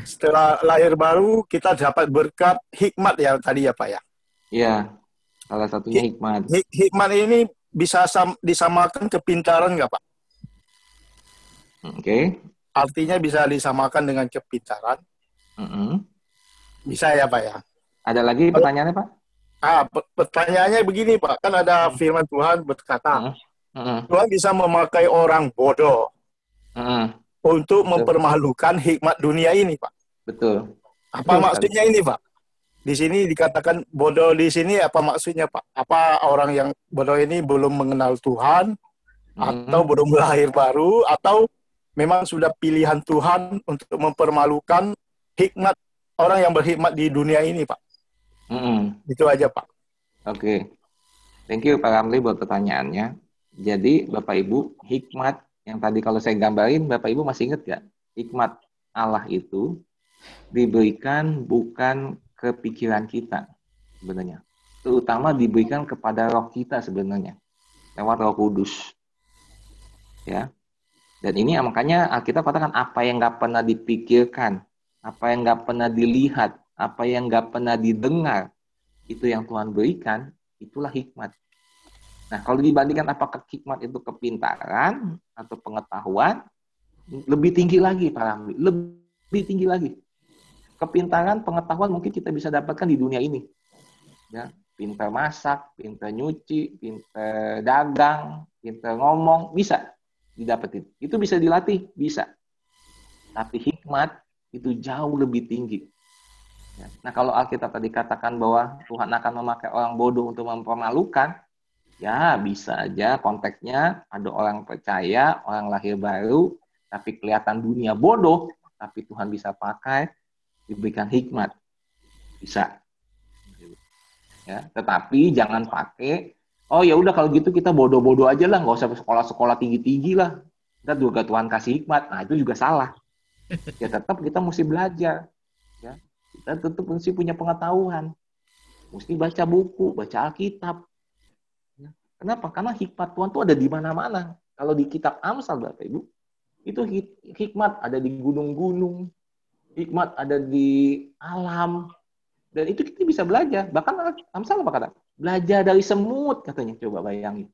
Setelah lahir baru, kita dapat berkat hikmat ya tadi ya Pak ya? Iya, salah satunya hikmat. Hik hikmat ini bisa disamakan kepintaran nggak Pak? Oke. Okay. Artinya bisa disamakan dengan kepintaran? Mm -hmm. Bisa ya Pak ya? Ada lagi pertanyaannya Pak? Ah, pertanyaannya begini Pak, kan ada hmm. firman Tuhan berkata, mm -hmm. Tuhan bisa memakai orang bodoh -hmm. untuk Betul. mempermalukan hikmat dunia ini Pak. Betul. Apa Betul, maksudnya ini Pak? Di sini dikatakan bodoh di sini apa maksudnya Pak? Apa orang yang bodoh ini belum mengenal Tuhan -hmm. atau belum lahir baru atau memang sudah pilihan Tuhan untuk mempermalukan hikmat orang yang berhikmat di dunia ini, Pak. -hmm. Itu aja, Pak. Oke. Okay. Thank you, Pak Ramli, buat pertanyaannya. Jadi, Bapak Ibu, hikmat yang tadi kalau saya gambarin, Bapak Ibu masih ingat gak? Hikmat Allah itu diberikan bukan ke pikiran kita sebenarnya. Terutama diberikan kepada roh kita sebenarnya. Lewat roh kudus. Ya. Dan ini makanya Alkitab katakan apa yang nggak pernah dipikirkan apa yang nggak pernah dilihat, apa yang nggak pernah didengar, itu yang Tuhan berikan, itulah hikmat. Nah, kalau dibandingkan apakah hikmat itu kepintaran atau pengetahuan, lebih tinggi lagi para lebih tinggi lagi. Kepintaran, pengetahuan mungkin kita bisa dapatkan di dunia ini. Ya, pintar masak, pintar nyuci, pintar dagang, pintar ngomong, bisa didapetin. Itu bisa dilatih, bisa. Tapi hikmat itu jauh lebih tinggi. Ya. Nah kalau Alkitab tadi katakan bahwa Tuhan akan memakai orang bodoh untuk mempermalukan, ya bisa aja konteksnya ada orang percaya, orang lahir baru, tapi kelihatan dunia bodoh, tapi Tuhan bisa pakai, diberikan hikmat. Bisa. Ya, tetapi jangan pakai, oh ya udah kalau gitu kita bodoh-bodoh aja lah, nggak usah sekolah-sekolah tinggi-tinggi lah. Kita juga Tuhan kasih hikmat. Nah itu juga salah ya tetap kita mesti belajar ya kita tetap mesti punya pengetahuan mesti baca buku baca Alkitab. Kenapa karena hikmat Tuhan tuh ada di mana-mana kalau di kitab Amsal Bapak Ibu itu hikmat ada di gunung-gunung hikmat ada di alam dan itu kita bisa belajar bahkan Amsal apa kata belajar dari semut katanya coba bayangin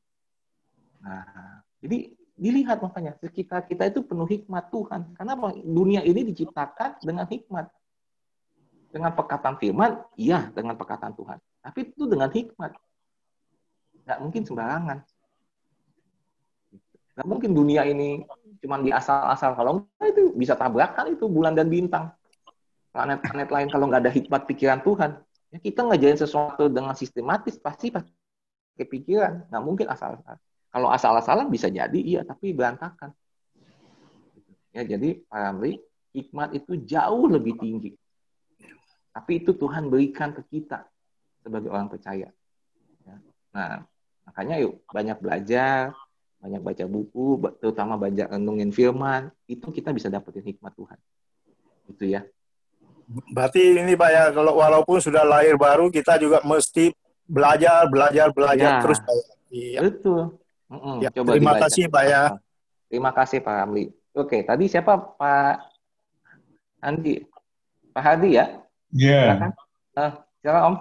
nah jadi dilihat makanya sekitar kita itu penuh hikmat Tuhan. Karena dunia ini diciptakan dengan hikmat. Dengan perkataan firman, iya dengan perkataan Tuhan. Tapi itu dengan hikmat. Nggak mungkin sembarangan. Nggak mungkin dunia ini cuma di asal-asal. Kalau enggak itu bisa tabrakan itu bulan dan bintang. Planet-planet lain kalau nggak ada hikmat pikiran Tuhan, ya kita ngajarin sesuatu dengan sistematis pasti pakai pikiran. Nggak mungkin asal-asal. Kalau asal-asalan bisa jadi iya, tapi berantakan. Ya, jadi Pak Ramli, hikmat itu jauh lebih tinggi. Tapi itu Tuhan berikan ke kita sebagai orang percaya. Ya. Nah, makanya yuk banyak belajar, banyak baca buku, terutama banyak renungin firman, itu kita bisa dapetin hikmat Tuhan. Itu ya. Berarti ini Pak ya, kalau walaupun sudah lahir baru, kita juga mesti belajar, belajar, belajar ya, terus Pak. Ya. Iya. Betul. Mm-mm, ya, coba terima dibaca. kasih Pak ya. Terima kasih Pak Ramli. Oke, tadi siapa Pak Andi? Pak Hadi ya? Iya. Yeah. Uh, silakan Om.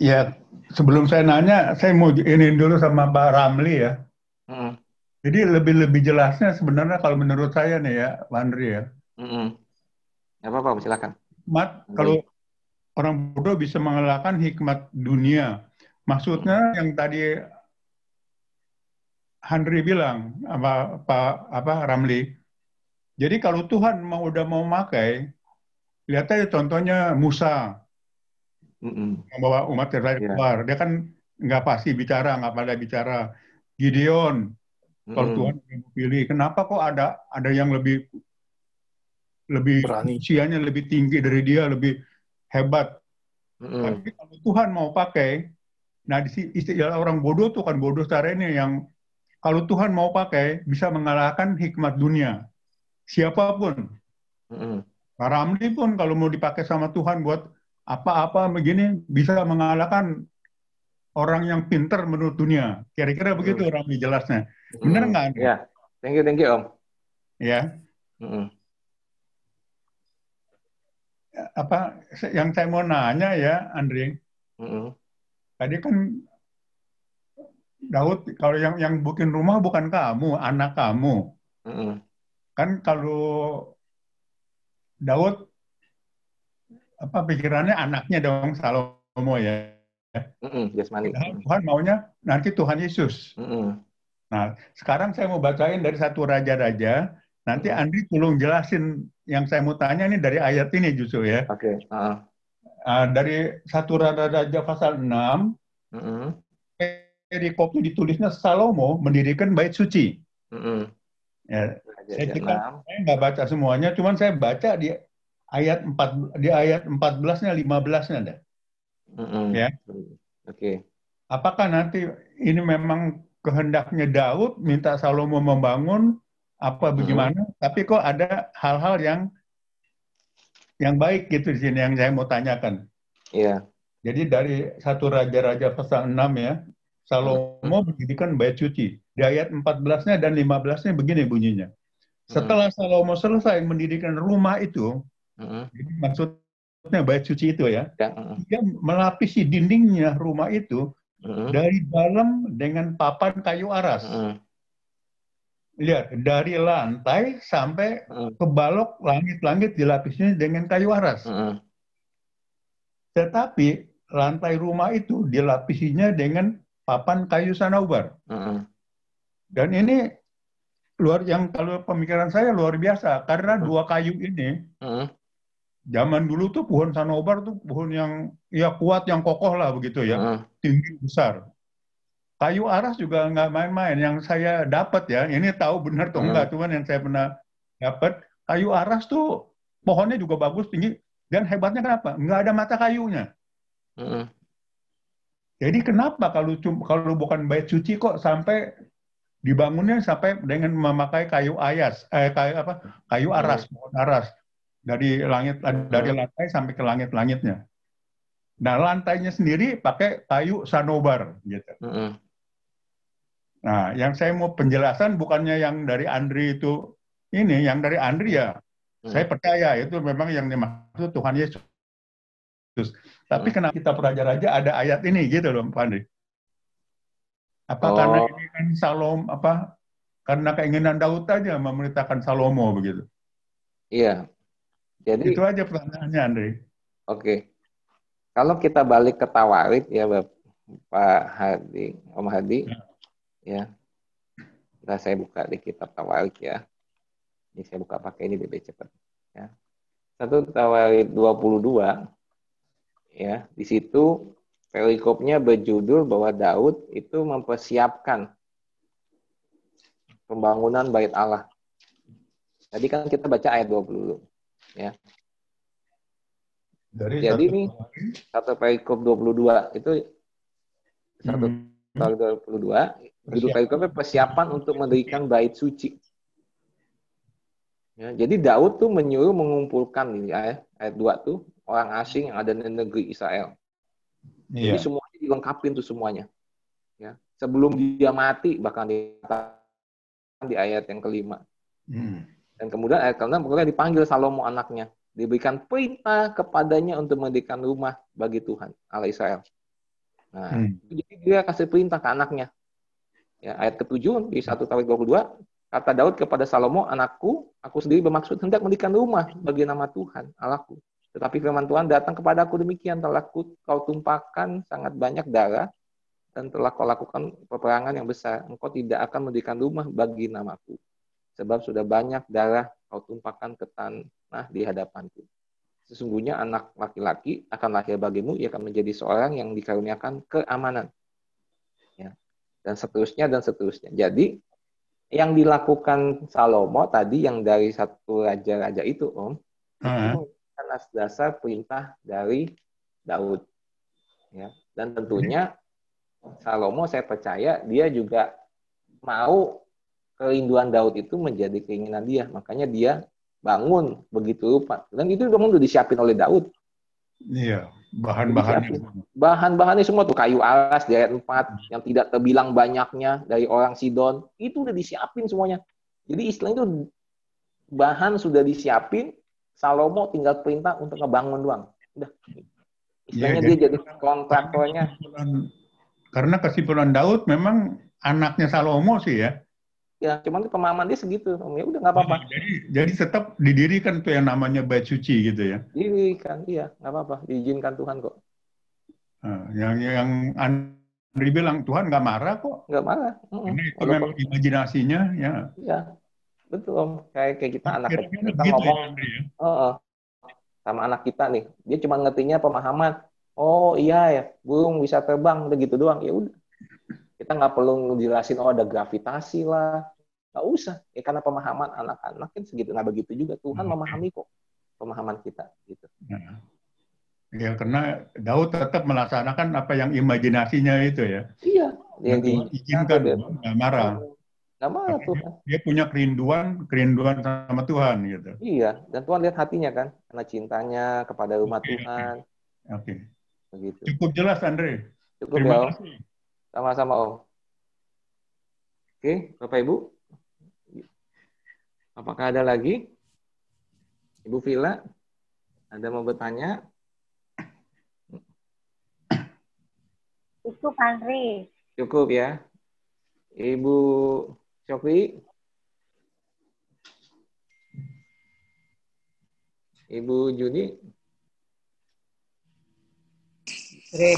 Ya, sebelum saya nanya, saya mau ini dulu sama Pak Ramli ya. Mm. Jadi lebih-lebih jelasnya sebenarnya kalau menurut saya nih ya, Pak Andri ya. Mm apa-apa, silakan. Mat, kalau orang bodoh bisa mengalahkan hikmat dunia, Maksudnya yang tadi Henry bilang apa apa apa Ramli. Jadi kalau Tuhan mau udah mau pakai, lihat aja contohnya Musa mm membawa umat Israel yeah. keluar. Dia kan nggak pasti bicara, nggak pada bicara. Gideon, mm kalau Tuhan pilih, kenapa kok ada ada yang lebih lebih usianya lebih tinggi dari dia, lebih hebat. Mm Tapi kalau Tuhan mau pakai, nah di istilah orang bodoh tuh kan bodoh cara ini yang kalau Tuhan mau pakai bisa mengalahkan hikmat dunia siapa pun. Mm-hmm. Ramli pun kalau mau dipakai sama Tuhan buat apa-apa begini bisa mengalahkan orang yang pinter menurut dunia. Kira-kira begitu Ramli jelasnya. Benar nggak? Mm-hmm. Ya, thank you, thank you Om. Ya. Mm-hmm. Apa yang saya mau nanya ya, Andre? Mm-hmm. Tadi kan Daud kalau yang yang bikin rumah bukan kamu, anak kamu. Mm -hmm. Kan kalau Daud apa pikirannya anaknya dong Salomo ya. Mm -hmm. Jasmani. Tuhan maunya nanti Tuhan Yesus. Mm -hmm. Nah, sekarang saya mau bacain dari satu raja-raja. Nanti Andri tolong jelasin yang saya mau tanya ini dari ayat ini justru ya. Oke. Okay. Uh. Uh, dari satu raja-raja pasal 6. Mm -hmm perikop itu ditulisnya Salomo mendirikan bait suci. Mm-hmm. Ya, saya kita saya nggak baca semuanya, cuman saya baca di ayat 4 di ayat 14-nya 15-nya ada. Mm-hmm. Ya. Oke. Okay. Apakah nanti ini memang kehendaknya Daud minta Salomo membangun apa bagaimana? Mm-hmm. Tapi kok ada hal-hal yang yang baik gitu di sini yang saya mau tanyakan. Iya. Yeah. Jadi dari satu raja-raja pasal 6 ya, Salomo mendirikan bait suci. Di ayat 14-nya dan 15-nya begini bunyinya. Setelah Salomo selesai mendirikan rumah itu, jadi maksudnya bait suci itu ya, ya dia melapisi dindingnya rumah itu uh dari dalam dengan papan kayu aras. uh Lihat, dari lantai sampai uh ke balok langit-langit dilapisnya dengan kayu aras. uh Tetapi lantai rumah itu dilapisinya dengan papan kayu sanaubar. -uh. Dan ini luar yang kalau pemikiran saya luar biasa karena dua kayu ini. Zaman dulu tuh pohon sanaubar tuh pohon yang ya kuat yang kokoh lah begitu ya uh tinggi besar. Kayu aras juga nggak main-main. Yang saya dapat ya, ini tahu benar atau enggak, cuman yang saya pernah dapat kayu aras tuh pohonnya juga bagus tinggi dan hebatnya kenapa? Nggak ada mata kayunya. Uh -uh. Jadi kenapa kalau kalau bukan bait suci kok sampai dibangunnya sampai dengan memakai kayu ayas, eh, kayu apa? Kayu aras, pohon aras dari langit dari lantai sampai ke langit-langitnya. Nah lantainya sendiri pakai kayu sanobar gitu. Nah, yang saya mau penjelasan bukannya yang dari Andri itu ini, yang dari Andri ya, saya percaya itu memang yang dimaksud Tuhan Yesus. Tapi hmm. kenapa kita raja-raja ada ayat ini gitu loh, Pak Andri? Apa oh. karena ini kan Salom apa karena keinginan Daud aja memerintahkan Salomo begitu? Iya. Jadi itu aja pertanyaannya, Andri. Oke. Kalau kita balik ke Tawarid ya, Pak Hadi, Om Hadi, ya. ya. saya buka di kitab Tawarid ya. Ini saya buka pakai ini lebih cepat. Ya. Satu Tawarid 22 ya di situ perikopnya berjudul bahwa Daud itu mempersiapkan pembangunan bait Allah. Tadi kan kita baca ayat 20 ya. Dari Jadi ini satu perikop 22 itu satu hmm. tahun 22 judul perikopnya persiapan untuk mendirikan bait suci. Ya, jadi Daud tuh menyuruh mengumpulkan ini ayat, ayat 2 tuh orang asing yang ada di negeri Israel. Iya. Jadi semuanya dilengkapin tuh semuanya. Ya. Sebelum dia mati bahkan dikatakan di ayat yang kelima. Hmm. Dan kemudian ayat kelima pokoknya dipanggil Salomo anaknya. Diberikan perintah kepadanya untuk mendirikan rumah bagi Tuhan, Allah Israel. Nah, hmm. jadi dia kasih perintah ke anaknya. Ya, ayat ketujuh di 1 Tawid 22, kata Daud kepada Salomo, anakku, aku sendiri bermaksud hendak mendirikan rumah bagi nama Tuhan, Allahku. Tetapi firman Tuhan datang kepada aku demikian, telah kau tumpahkan sangat banyak darah dan telah kau lakukan peperangan yang besar, engkau tidak akan mendirikan rumah bagi namaku. Sebab sudah banyak darah kau tumpahkan ke tanah di hadapanku. Sesungguhnya anak laki-laki akan lahir bagimu, ia akan menjadi seorang yang dikaruniakan keamanan. Ya. Dan seterusnya, dan seterusnya. Jadi, yang dilakukan Salomo tadi, yang dari satu raja-raja itu, Om, -huh. atas dasar perintah dari Daud. Ya. Dan tentunya Salomo saya percaya dia juga mau kerinduan Daud itu menjadi keinginan dia. Makanya dia bangun begitu rupa. Dan itu bangun udah disiapin oleh Daud. Iya, bahan-bahannya. Bahan-bahannya semua tuh kayu alas di ayat 4 yang tidak terbilang banyaknya dari orang Sidon. Itu udah disiapin semuanya. Jadi istilahnya itu bahan sudah disiapin, Salomo tinggal perintah untuk ngebangun doang. Udah. Istilahnya ya, dia jadi kontraktornya. Karena kesimpulan Daud memang anaknya Salomo sih ya. Ya, cuman pemahaman dia segitu. Ya udah nggak apa-apa. Jadi, jadi tetap didirikan tuh yang namanya bait suci gitu ya. Didirikan, iya, nggak apa-apa. Diizinkan Tuhan kok. Nah, yang yang Andri bilang Tuhan nggak marah kok. Nggak marah. Ini itu memang imajinasinya ya. Iya, betul om. Kayak kayak kita anak kita gitu ngomong. Ya, Andri, ya? Oh, oh, sama anak kita nih, dia cuma ngertinya pemahaman oh iya ya burung bisa terbang udah gitu doang ya udah kita nggak perlu ngejelasin oh ada gravitasi lah. Nggak usah. Ya karena pemahaman anak-anak kan segitu. Nggak begitu juga Tuhan hmm. memahami kok pemahaman kita gitu. Nah. ya karena Daud tetap melaksanakan apa yang imajinasinya itu ya. Iya. Yang diizinkan nggak marah. Nggak marah tuh dia punya kerinduan kerinduan sama Tuhan gitu. Iya dan Tuhan lihat hatinya kan karena cintanya kepada umat Tuhan. Oke. Okay. Begitu. Cukup jelas, Andre. Cukup Terima ya, kasih. Sama-sama, Om. Oke, Bapak Ibu. Apakah ada lagi? Ibu Vila, ada mau bertanya? Cukup, Andre. Cukup ya. Ibu Sofi. Ibu Juni. Re.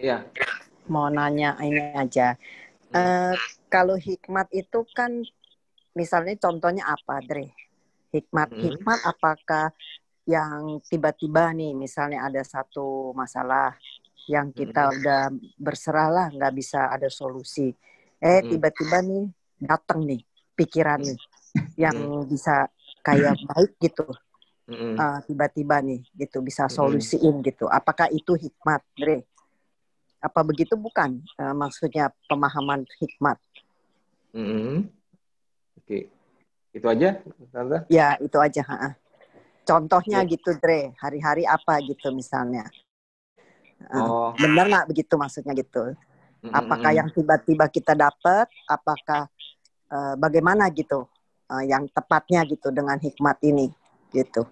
Iya. Mau nanya ini aja. Uh, kalau hikmat itu kan misalnya contohnya apa, Dre? Hikmat, hmm. hikmat apakah yang tiba-tiba nih misalnya ada satu masalah yang kita hmm. udah berserah lah nggak bisa ada solusi. Eh hmm. tiba-tiba nih datang nih pikiran nih yang hmm. bisa kayak baik gitu uh, tiba-tiba nih gitu bisa solusiin gitu. Apakah itu hikmat, Dre? Apa begitu bukan uh, maksudnya pemahaman hikmat? Mm-hmm. Oke, okay. itu aja, Tante? Ya itu aja. Ha-ha. Contohnya yeah. gitu, Dre. Hari-hari apa gitu misalnya? Uh, oh. Benar nggak begitu maksudnya gitu? Mm-hmm. Apakah yang tiba-tiba kita dapat? Apakah uh, bagaimana gitu? Uh, yang tepatnya gitu dengan hikmat ini gitu.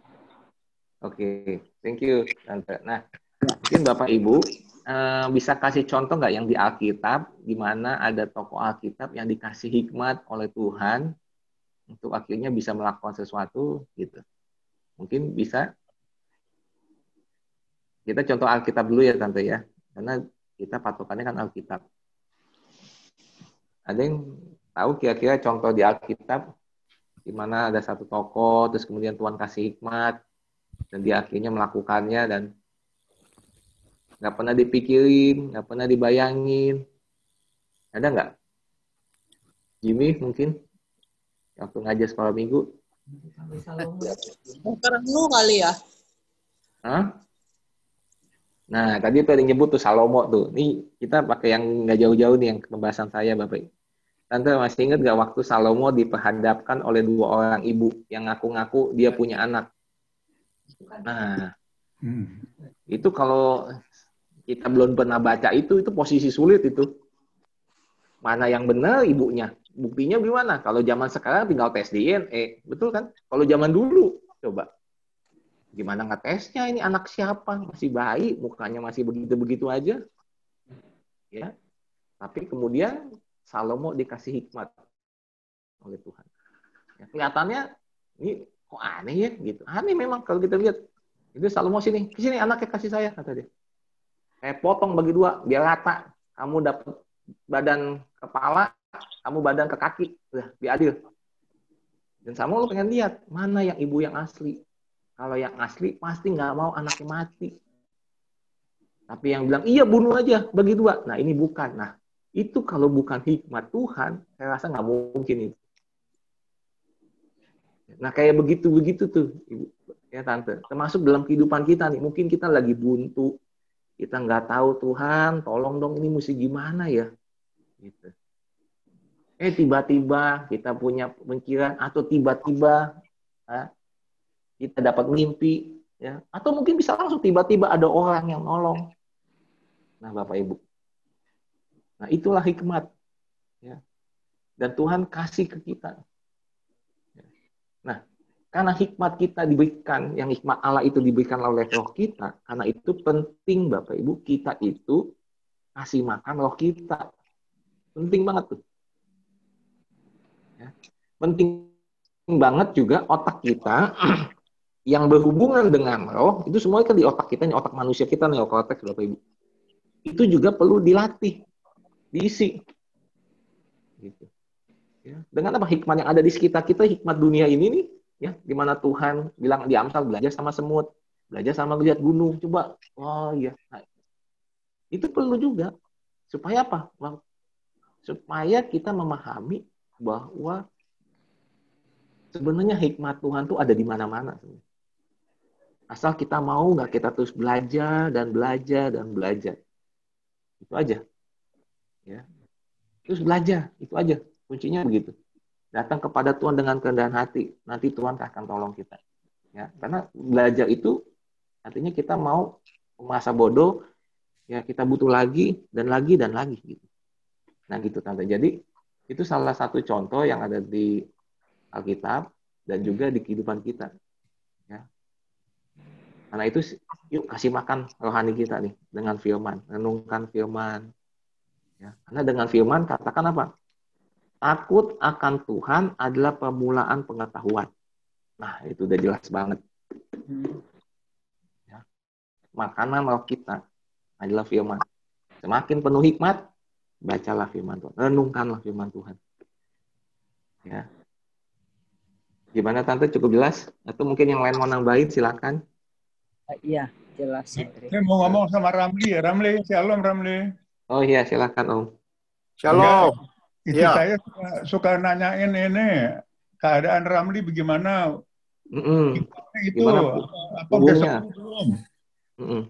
Oke, okay. thank you, Tante. Nah, mungkin Bapak Ibu uh, bisa kasih contoh nggak yang di Alkitab, di mana ada tokoh Alkitab yang dikasih hikmat oleh Tuhan untuk akhirnya bisa melakukan sesuatu, gitu. Mungkin bisa. Kita contoh Alkitab dulu ya, Tante ya, karena kita patokannya kan Alkitab. Ada yang tahu kira-kira contoh di Alkitab di mana ada satu tokoh, terus kemudian Tuhan kasih hikmat, dan dia akhirnya melakukannya dan nggak pernah dipikirin, nggak pernah dibayangin. Ada nggak? Jimmy mungkin waktu ngajar sekolah minggu. lu kali ya. Hah? Nah, tadi tuh ada nyebut tuh Salomo tuh. Nih kita pakai yang nggak jauh-jauh nih yang pembahasan saya Bapak. Tante masih ingat gak waktu Salomo diperhadapkan oleh dua orang ibu yang ngaku-ngaku dia punya anak? Nah, hmm. itu kalau kita belum pernah baca itu, itu posisi sulit itu. Mana yang benar ibunya? Buktinya gimana? Kalau zaman sekarang tinggal tes DNA, betul kan? Kalau zaman dulu, coba. Gimana ngetesnya ini anak siapa? Masih bayi, mukanya masih begitu-begitu aja. Ya. Tapi kemudian Salomo dikasih hikmat oleh Tuhan. Ya, kelihatannya ini kok aneh ya gitu. Aneh memang kalau kita lihat. Itu Salomo sini, sini anaknya kasih saya kata dia. Saya potong bagi dua biar rata. kamu dapat badan kepala, kamu badan ke kaki, udah biadil. Dan sama lo pengen lihat mana yang ibu yang asli. Kalau yang asli pasti nggak mau anaknya mati. Tapi yang bilang iya bunuh aja bagi dua. Nah ini bukan. Nah itu kalau bukan hikmat Tuhan, saya rasa nggak mungkin itu. Nah kayak begitu-begitu tuh, ibu ya tante. Termasuk dalam kehidupan kita nih, mungkin kita lagi buntu, kita nggak tahu Tuhan, tolong dong ini mesti gimana ya, gitu. Eh tiba-tiba kita punya pemikiran atau tiba-tiba ya, kita dapat mimpi ya. Atau mungkin bisa langsung tiba-tiba ada orang yang nolong. Nah bapak ibu. Nah itulah hikmat ya. Dan Tuhan kasih ke kita karena hikmat kita diberikan yang hikmat Allah itu diberikan oleh roh kita karena itu penting bapak ibu kita itu kasih makan roh kita penting banget tuh Ya. Penting banget juga otak kita yang berhubungan dengan roh itu semuanya kan di otak kita nih otak manusia kita otak Bapak Ibu. Itu juga perlu dilatih, diisi. Gitu. Ya. Dengan apa hikmat yang ada di sekitar kita, hikmat dunia ini nih, ya, di mana Tuhan bilang di Amsal belajar sama semut, belajar sama lihat gunung, coba, oh iya, nah, itu perlu juga supaya apa? Supaya kita memahami bahwa sebenarnya hikmat Tuhan tuh ada di mana-mana. Asal kita mau nggak kita terus belajar dan belajar dan belajar. Itu aja. Ya. Terus belajar, itu aja. Kuncinya begitu. Datang kepada Tuhan dengan kerendahan hati, nanti Tuhan akan tolong kita. Ya, karena belajar itu artinya kita mau masa bodoh, ya kita butuh lagi dan lagi dan lagi gitu. Nah gitu tante. Jadi itu salah satu contoh yang ada di Alkitab dan juga di kehidupan kita. Ya. Karena itu yuk kasih makan rohani kita nih dengan firman, renungkan firman. Ya. Karena dengan firman katakan apa? Takut akan Tuhan adalah permulaan pengetahuan. Nah, itu udah jelas banget. Ya. Makanan roh kita adalah firman. Semakin penuh hikmat, bacalah firman Tuhan, renungkanlah firman Tuhan. Ya. Gimana tante cukup jelas? Atau mungkin yang lain mau nambahin silakan. Uh, iya, jelas. Saya mau ngomong sama Ramli ya, Ramli, shalom Ramli. Oh iya, silakan Om. Shalom. Itu ya. saya suka, suka nanyain ini keadaan Ramli bagaimana? Mm -mm. Itu Gimana, apa sembuh belum? Mm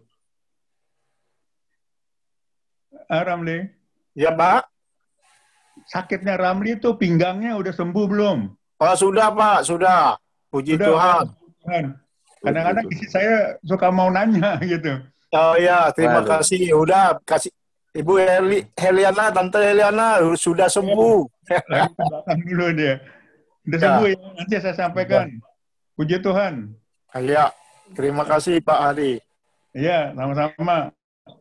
Ramli. Ya, Pak. Sakitnya Ramli itu pinggangnya udah sembuh belum? Oh, sudah, Pak. Sudah. Puji sudah, Tuhan. Tuhan. Kadang-kadang isi saya suka mau nanya gitu. Oh ya, terima Waduh. kasih. Udah kasih Ibu Heli, Heliana, Tante Heliana sudah sembuh. Lagi dulu dia. Udah ya. sembuh ya, nanti saya sampaikan. Puji Tuhan. Ya, terima kasih Pak Adi. Iya, sama-sama.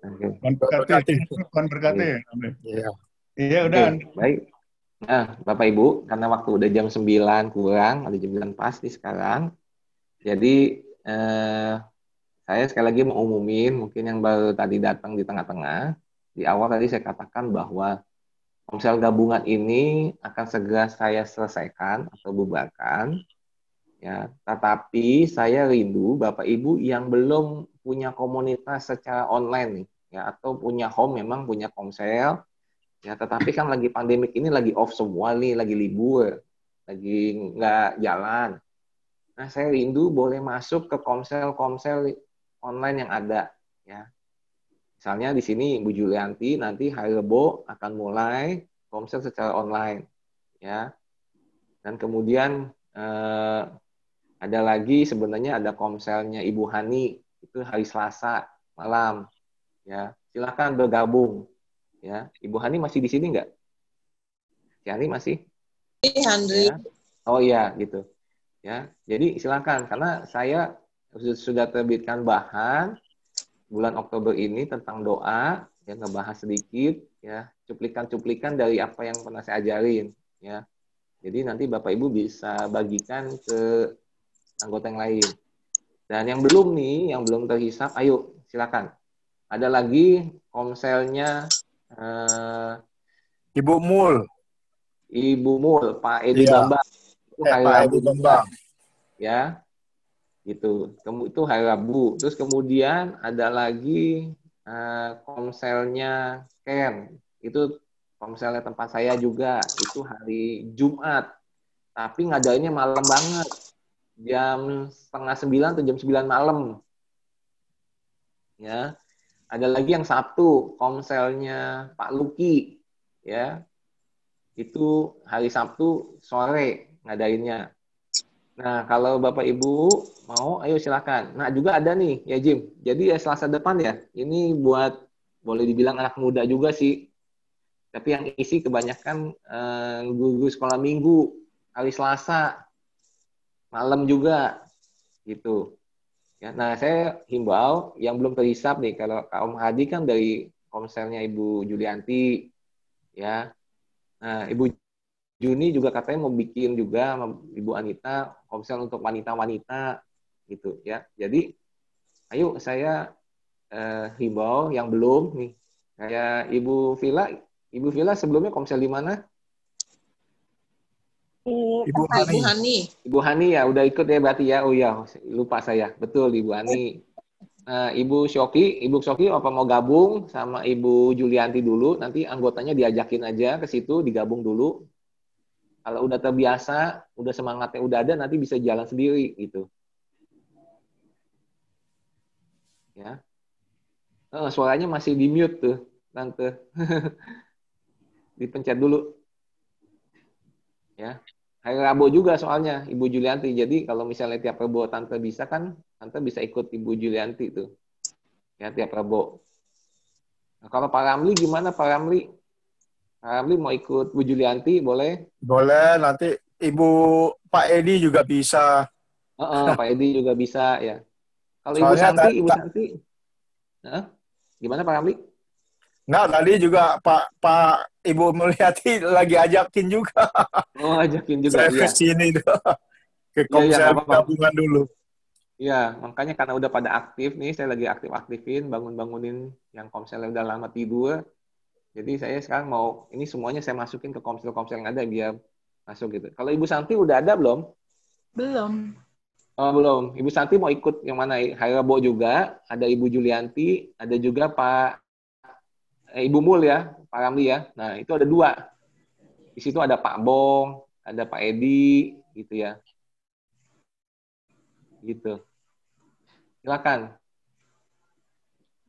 Tuhan berkati. Tuhan berkati. Iya. Iya, udah. Oke, baik. Nah, Bapak Ibu, karena waktu udah jam 9 kurang, ada jam 9 pasti sekarang. Jadi, eh, saya sekali lagi mau umumin, mungkin yang baru tadi datang di tengah-tengah, di awal tadi saya katakan bahwa Komsel gabungan ini akan segera saya selesaikan atau bubarkan. Ya, tetapi saya rindu Bapak Ibu yang belum punya komunitas secara online nih ya atau punya home memang punya komsel ya. Tetapi kan lagi pandemik ini lagi off semua nih lagi libur lagi nggak jalan. Nah saya rindu boleh masuk ke komsel-komsel online yang ada ya misalnya di sini Bu Julianti nanti hari Rebo akan mulai komsel secara online ya dan kemudian eh, ada lagi sebenarnya ada komselnya Ibu Hani itu hari Selasa malam. Ya, silakan bergabung. Ya, Ibu Hani masih di sini nggak? Si Hani masih? Handri. Ya. Oh iya, gitu. Ya, jadi silakan karena saya sudah terbitkan bahan bulan Oktober ini tentang doa, yang ngebahas sedikit, ya cuplikan-cuplikan dari apa yang pernah saya ajarin, ya. Jadi nanti Bapak Ibu bisa bagikan ke anggota yang lain. Dan yang belum nih, yang belum terhisap, ayo silakan. Ada lagi komselnya Uh, Ibu Mul. Ibu Mul, Pak Edi iya. Bambang. Itu eh, hari Pak Rabu Edi Bambang. Ya. Gitu. Itu hari Rabu. Terus kemudian ada lagi uh, komselnya Ken. Itu komselnya tempat saya juga. Itu hari Jumat. Tapi ngadainnya malam banget. Jam setengah sembilan atau jam sembilan malam. Ya. Ada lagi yang Sabtu, komselnya Pak Luki. Ya. Itu hari Sabtu sore ngadainnya. Nah, kalau Bapak Ibu mau, ayo silakan. Nah, juga ada nih, ya Jim. Jadi ya Selasa depan ya, ini buat boleh dibilang anak muda juga sih. Tapi yang isi kebanyakan uh, guru sekolah minggu, hari Selasa, malam juga, gitu. Ya, nah, saya himbau yang belum terhisap nih, kalau Om Hadi kan dari konselnya Ibu Julianti, ya. Nah, Ibu Juni juga katanya mau bikin juga sama Ibu Anita komsel untuk wanita-wanita gitu ya. Jadi ayo saya eh, himbau yang belum nih kayak Ibu Vila, Ibu Vila sebelumnya komsel di mana? Ibu Hani. Ibu Hani. Ibu Hani ya udah ikut ya berarti ya. Oh ya, lupa saya. Betul Ibu Hani. Nah, Ibu Shoki, Ibu Shoki apa mau gabung sama Ibu Julianti dulu, nanti anggotanya diajakin aja ke situ, digabung dulu. Kalau udah terbiasa, udah semangatnya udah ada, nanti bisa jalan sendiri gitu. Ya. Oh, suaranya masih di mute tuh, tante. Dipencet dulu. Ya. Hari Rabu juga soalnya Ibu Julianti. Jadi kalau misalnya tiap Rabu tante bisa kan, tante bisa ikut Ibu Julianti tuh. Ya tiap Rabu. Nah, kalau Pak Ramli gimana Pak Ramli? Ramli mau ikut Bu Julianti boleh? Boleh, nanti Ibu Pak Edi juga bisa. Uh, uh, Pak Edi juga bisa ya. Kalau Ibu Santi, Ibu Santi, uh, gimana Pak Ramli? Nah, tadi juga Pak Pak Ibu Mulyati lagi ajakin juga. Oh, ajakin juga. Saya ke sini ke komsel ya, ya, gabungan dulu. Iya, makanya karena udah pada aktif nih, saya lagi aktif-aktifin, bangun-bangunin yang komselnya udah lama tidur. Jadi saya sekarang mau ini semuanya saya masukin ke komsel-komsel yang ada biar masuk gitu. Kalau Ibu Santi udah ada belum? Belum. Oh, belum. Ibu Santi mau ikut yang mana? Hari Rabu juga, ada Ibu Julianti, ada juga Pak eh, Ibu Mul ya, Pak Ramli ya. Nah, itu ada dua. Di situ ada Pak Bong, ada Pak Edi, gitu ya. Gitu. Silakan.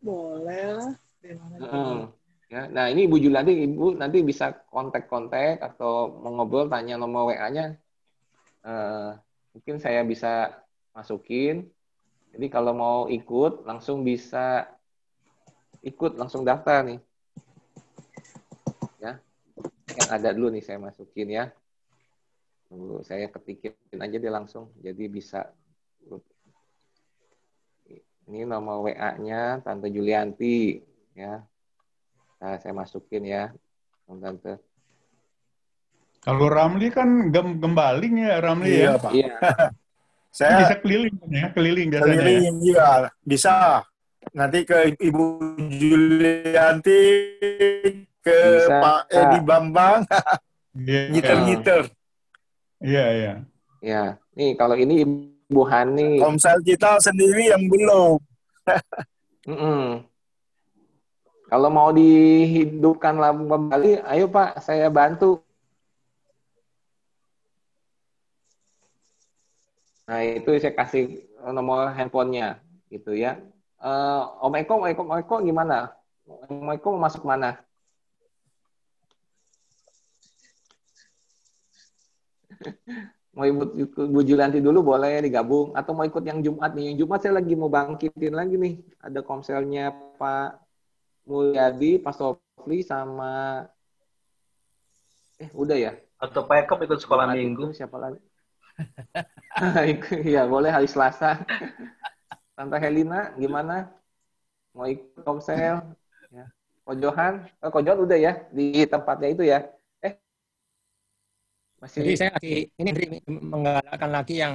Boleh lah. Hmm. Ya, nah ini Ibu Julianti, Ibu nanti bisa kontak-kontak atau mengobrol tanya nomor WA-nya. Uh, mungkin saya bisa masukin. Jadi kalau mau ikut langsung bisa ikut langsung daftar nih. Ya. Yang ada dulu nih saya masukin ya. Tunggu saya ketikin aja dia langsung. Jadi bisa ini nomor WA-nya Tante Julianti ya. Nah, saya masukin ya, Tante. Kalau Ramli kan gem gembaling ya Ramli iya, ya. Pak. Iya. saya bisa keliling ya, keliling biasanya. Keliling ya. juga bisa. Nanti ke Ibu Julianti, ke bisa. Pak Edi Bambang, yeah. ngiter-ngiter. Iya, iya. Ya, nih kalau ini Ibu Hani. Komsel kita sendiri yang belum. mm -mm. Kalau mau dihidupkan kembali, ayo Pak, saya bantu. Nah, itu saya kasih nomor handphonenya, gitu ya. Uh, Om Eko, Om Eko, Om Eko gimana? Om Eko masuk mana? mau ikut Bu Julianti dulu boleh digabung atau mau ikut yang Jumat nih. Yang Jumat saya lagi mau bangkitin lagi nih. Ada komselnya Pak Mulyadi, Pak Sofli sama eh udah ya? Atau Pak Eko ikut sekolah Bukan minggu. Siapa lagi? Iya, boleh hari Selasa. Tante Helina gimana? Mau ikut komsel? Ya. Kojohan? Oh, Kojohan udah ya di tempatnya itu ya. Eh. Masih Jadi saya lagi ini menggalakkan lagi yang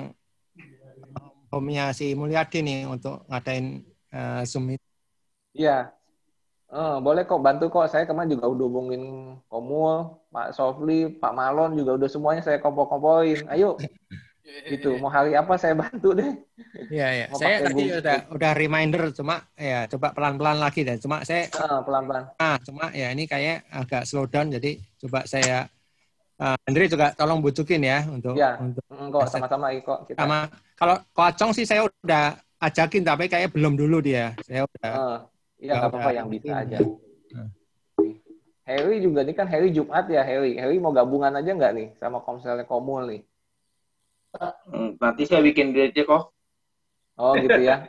homnya si Mulyadi nih untuk ngadain uh, Zoom Iya, Oh, boleh kok bantu kok. Saya kemarin juga udah hubungin Komul, Pak Sofli, Pak Malon juga udah semuanya saya kompor-komporin. Ayo. Gitu, mau hari apa saya bantu deh. Iya, iya. Saya tadi udah udah reminder cuma ya coba pelan-pelan lagi dan cuma saya uh, pelan-pelan. Nah, cuma ya ini kayak agak slow down jadi coba saya uh, Andre juga tolong bujukin ya untuk ya, untuk kok sama-sama kok kita. Sama kalau Kocong sih saya udah ajakin tapi kayak belum dulu dia. Saya udah uh Iya nggak apa-apa yang bisa aja. Harry juga nih kan Harry Jumat ya Harry. Harry mau gabungan aja nggak nih sama Komselnya Komul nih? Nanti saya bikin aja kok. Oh gitu ya.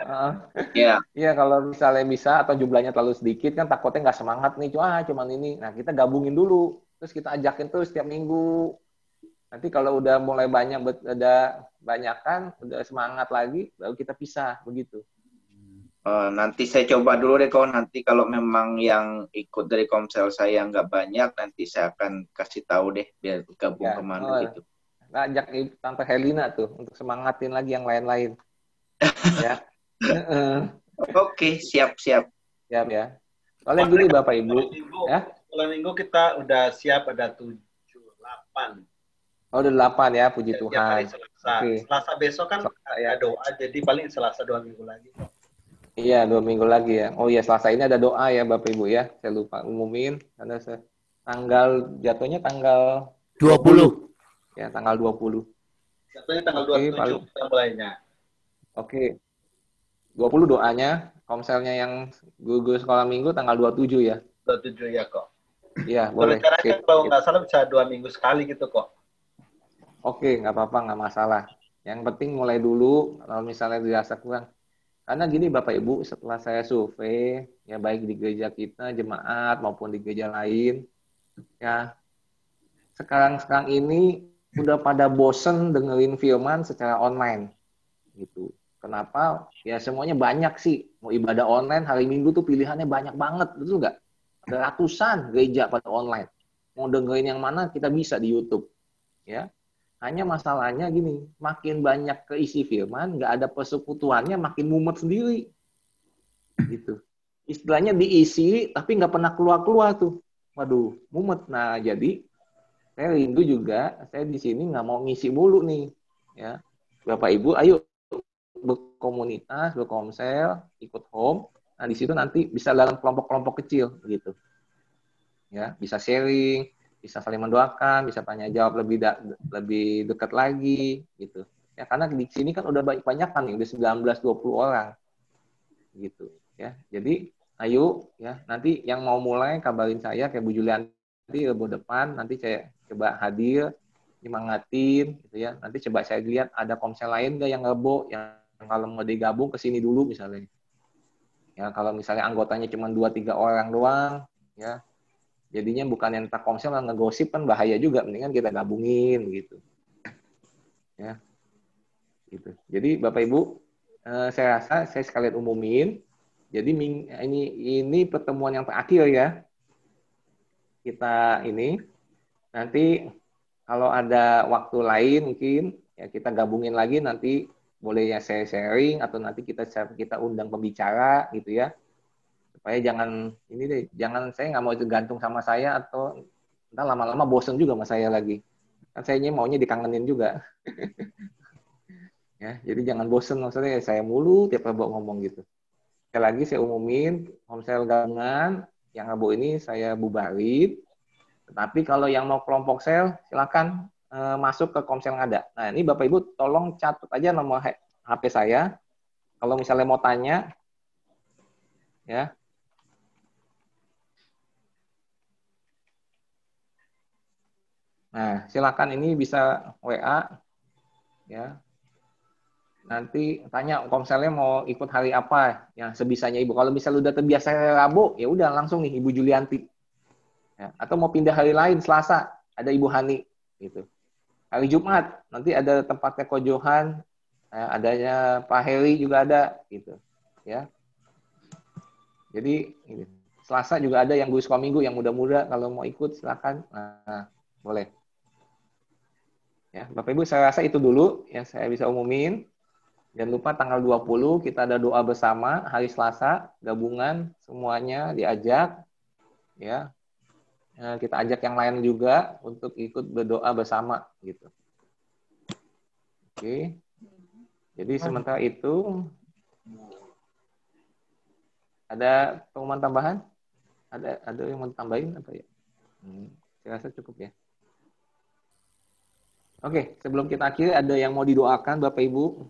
Iya. Iya kalau misalnya bisa atau jumlahnya terlalu sedikit kan takutnya nggak semangat nih. Cuma ah, cuman ini. Nah kita gabungin dulu. Terus kita ajakin tuh setiap minggu. Nanti kalau udah mulai banyak, udah banyak kan, udah semangat lagi, baru kita pisah begitu. Uh, nanti saya coba dulu deh kok nanti kalau memang yang ikut dari komsel saya nggak banyak nanti saya akan kasih tahu deh biar gabung ya, ke mana oh, gitu. Ngajak Tante Helena tuh untuk semangatin lagi yang lain-lain. ya. Oke, siap siap. Siap ya. Soalnya gini Bapak Ibu, minggu, ya. Kalau minggu kita udah siap ada tujuh delapan. Oh, udah delapan ya, puji ya, Tuhan. Selasa. Okay. Selasa besok kan Selasa, ya. ada doa, jadi paling Selasa dua minggu lagi. Iya, dua minggu lagi ya. Oh iya, Selasa ini ada doa ya Bapak Ibu ya. Saya lupa umumin. Karena saya, tanggal, jatuhnya tanggal 20. Ya, tanggal 20. Jatuhnya tanggal Oke, 27 paling... mulainya. Oke. 20 doanya. Komselnya yang gugus sekolah minggu tanggal 27 ya. 27 ya kok. Iya, boleh. Caranya kalau nggak salah bisa dua minggu sekali gitu kok. Oke, nggak apa-apa, nggak masalah. Yang penting mulai dulu, kalau misalnya dirasa kurang, karena gini Bapak Ibu, setelah saya survei, ya baik di gereja kita, jemaat maupun di gereja lain, ya sekarang-sekarang ini udah pada bosen dengerin firman secara online. Gitu. Kenapa? Ya semuanya banyak sih. Mau ibadah online hari Minggu tuh pilihannya banyak banget, betul nggak? Ada ratusan gereja pada online. Mau dengerin yang mana kita bisa di YouTube. Ya, hanya masalahnya gini, makin banyak keisi firman, nggak ada persekutuannya, makin mumet sendiri. Gitu. Istilahnya diisi, tapi nggak pernah keluar-keluar tuh. Waduh, mumet. Nah, jadi saya rindu juga, saya di sini nggak mau ngisi mulu nih. ya Bapak Ibu, ayo berkomunitas, berkomsel, ikut home. Nah, di situ nanti bisa dalam kelompok-kelompok kecil gitu. Ya, bisa sharing, bisa saling mendoakan, bisa tanya jawab lebih da lebih dekat lagi gitu. Ya karena di sini kan udah banyak banyak kan nih, udah 19 20 orang. Gitu ya. Jadi ayo ya nanti yang mau mulai kabarin saya kayak Bu Julianti Rebo depan nanti saya coba hadir nyemangatin gitu ya. Nanti coba saya lihat ada komsel lain nggak yang Rebo yang kalau mau digabung ke sini dulu misalnya. Ya kalau misalnya anggotanya cuma 2 3 orang doang ya jadinya bukan yang tak komsel yang ngegosip kan bahaya juga. Mendingan kita gabungin gitu. Ya. Gitu. Jadi bapak ibu eh, saya rasa saya sekalian umumin. Jadi ini ini pertemuan yang terakhir ya. Kita ini. Nanti kalau ada waktu lain mungkin ya kita gabungin lagi. Nanti boleh ya saya sharing atau nanti kita kita undang pembicara gitu ya supaya jangan ini deh jangan saya nggak mau tergantung sama saya atau entah lama-lama bosen juga sama saya lagi. Kan saya maunya dikangenin juga. Ya jadi jangan bosen maksudnya saya mulu tiap hari ngomong gitu. Sekali lagi saya umumin homesel gabungan yang abu ini saya bubarin. Tetapi kalau yang mau kelompok sel silakan e, masuk ke komsel yang ada. Nah ini bapak ibu tolong catat aja nomor HP saya. Kalau misalnya mau tanya ya Nah, silakan ini bisa WA ya. Nanti tanya komselnya mau ikut hari apa yang sebisanya Ibu. Kalau misalnya udah terbiasa hari Rabu, ya udah langsung nih Ibu Julianti. Ya, atau mau pindah hari lain Selasa, ada Ibu Hani gitu. Hari Jumat nanti ada tempatnya Kojohan, ya, adanya Pak Heri juga ada gitu. Ya. Jadi ini. Selasa juga ada yang suka minggu yang muda-muda kalau mau ikut silakan. Nah, boleh. Ya, Bapak Ibu saya rasa itu dulu yang saya bisa umumin. Jangan lupa tanggal 20 kita ada doa bersama hari Selasa, gabungan semuanya diajak ya. Eh, kita ajak yang lain juga untuk ikut berdoa bersama gitu. Oke. Jadi sementara itu ada pengumuman tambahan? Ada ada yang mau tambahin apa ya? Hmm, saya rasa cukup ya. Oke, sebelum kita akhiri ada yang mau didoakan Bapak Ibu?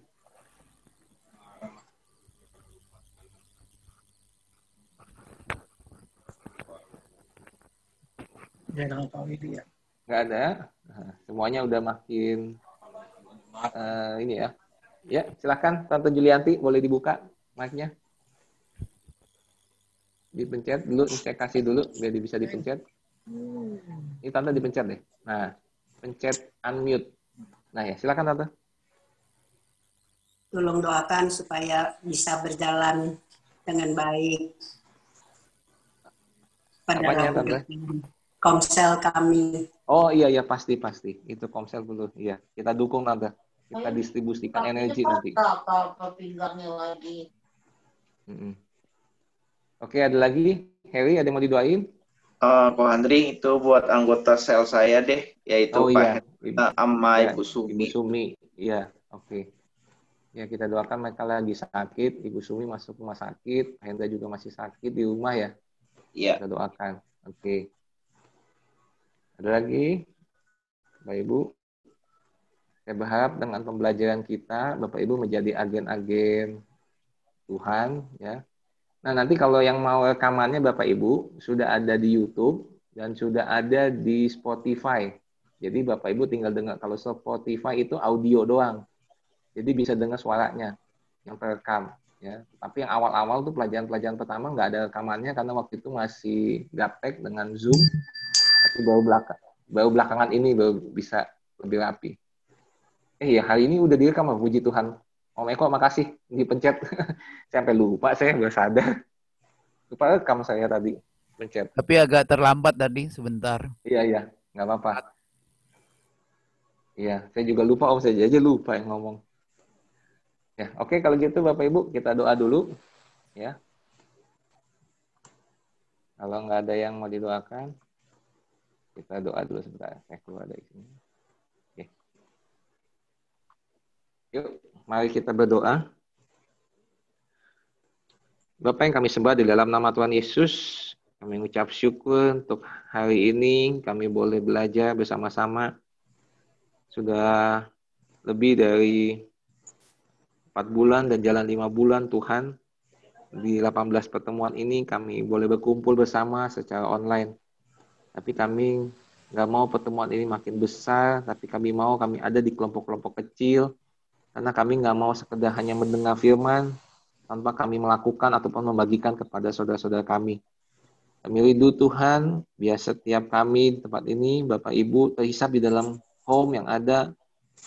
Jangan tahu ini ya. Nggak ada. Nah, semuanya udah makin uh, ini ya. Ya, silakan Tante Julianti boleh dibuka mic-nya. Dipencet dulu, saya kasih dulu biar bisa dipencet. Ini Tante dipencet deh. Nah, pencet unmute. Nah ya, silakan Tante. Tolong doakan supaya bisa berjalan dengan baik. Pada Apanya, Tante? Komsel kami. Oh iya iya pasti pasti itu komsel dulu iya kita dukung Tante kita distribusikan energi nanti. pinggangnya lagi. Mm -hmm. Oke ada lagi Harry ada yang mau didoain? Uh, Ko Andri itu buat anggota sel saya deh, yaitu oh, Pak iya. Amma ya, Ibu Sumi. Ibu Sumi, iya, oke. Okay. Ya kita doakan mereka lagi sakit, Ibu Sumi masuk rumah sakit, Hendra juga masih sakit di rumah ya. Iya. Kita doakan, oke. Okay. Ada lagi, Bapak Ibu? Saya berharap dengan pembelajaran kita, Bapak Ibu menjadi agen-agen Tuhan, ya, Nah, nanti kalau yang mau rekamannya Bapak Ibu sudah ada di YouTube dan sudah ada di Spotify. Jadi Bapak Ibu tinggal dengar kalau Spotify itu audio doang. Jadi bisa dengar suaranya yang terekam ya. Tapi yang awal-awal tuh pelajaran-pelajaran pertama nggak ada rekamannya karena waktu itu masih gaptek dengan Zoom. Tapi baru belakang baru belakangan ini baru bisa lebih rapi. Eh ya hari ini udah direkam puji Tuhan. Om Eko makasih dipencet. saya sampai lupa saya nggak sadar. Lupa rekam saya tadi pencet. Tapi agak terlambat tadi sebentar. Iya iya nggak apa-apa. Iya saya juga lupa om saya aja lupa yang ngomong. Ya oke kalau gitu bapak ibu kita doa dulu ya. Kalau nggak ada yang mau didoakan, kita doa dulu sebentar. Saya keluar dari sini. Oke. Yuk, Mari kita berdoa. Bapak yang kami sembah di dalam nama Tuhan Yesus, kami mengucap syukur untuk hari ini kami boleh belajar bersama-sama. Sudah lebih dari empat bulan dan jalan lima bulan Tuhan. Di 18 pertemuan ini kami boleh berkumpul bersama secara online. Tapi kami nggak mau pertemuan ini makin besar, tapi kami mau kami ada di kelompok-kelompok kecil, karena kami nggak mau sekedar hanya mendengar firman tanpa kami melakukan ataupun membagikan kepada saudara-saudara kami. Kami rindu Tuhan, biar setiap kami di tempat ini, Bapak Ibu, terhisap di dalam home yang ada,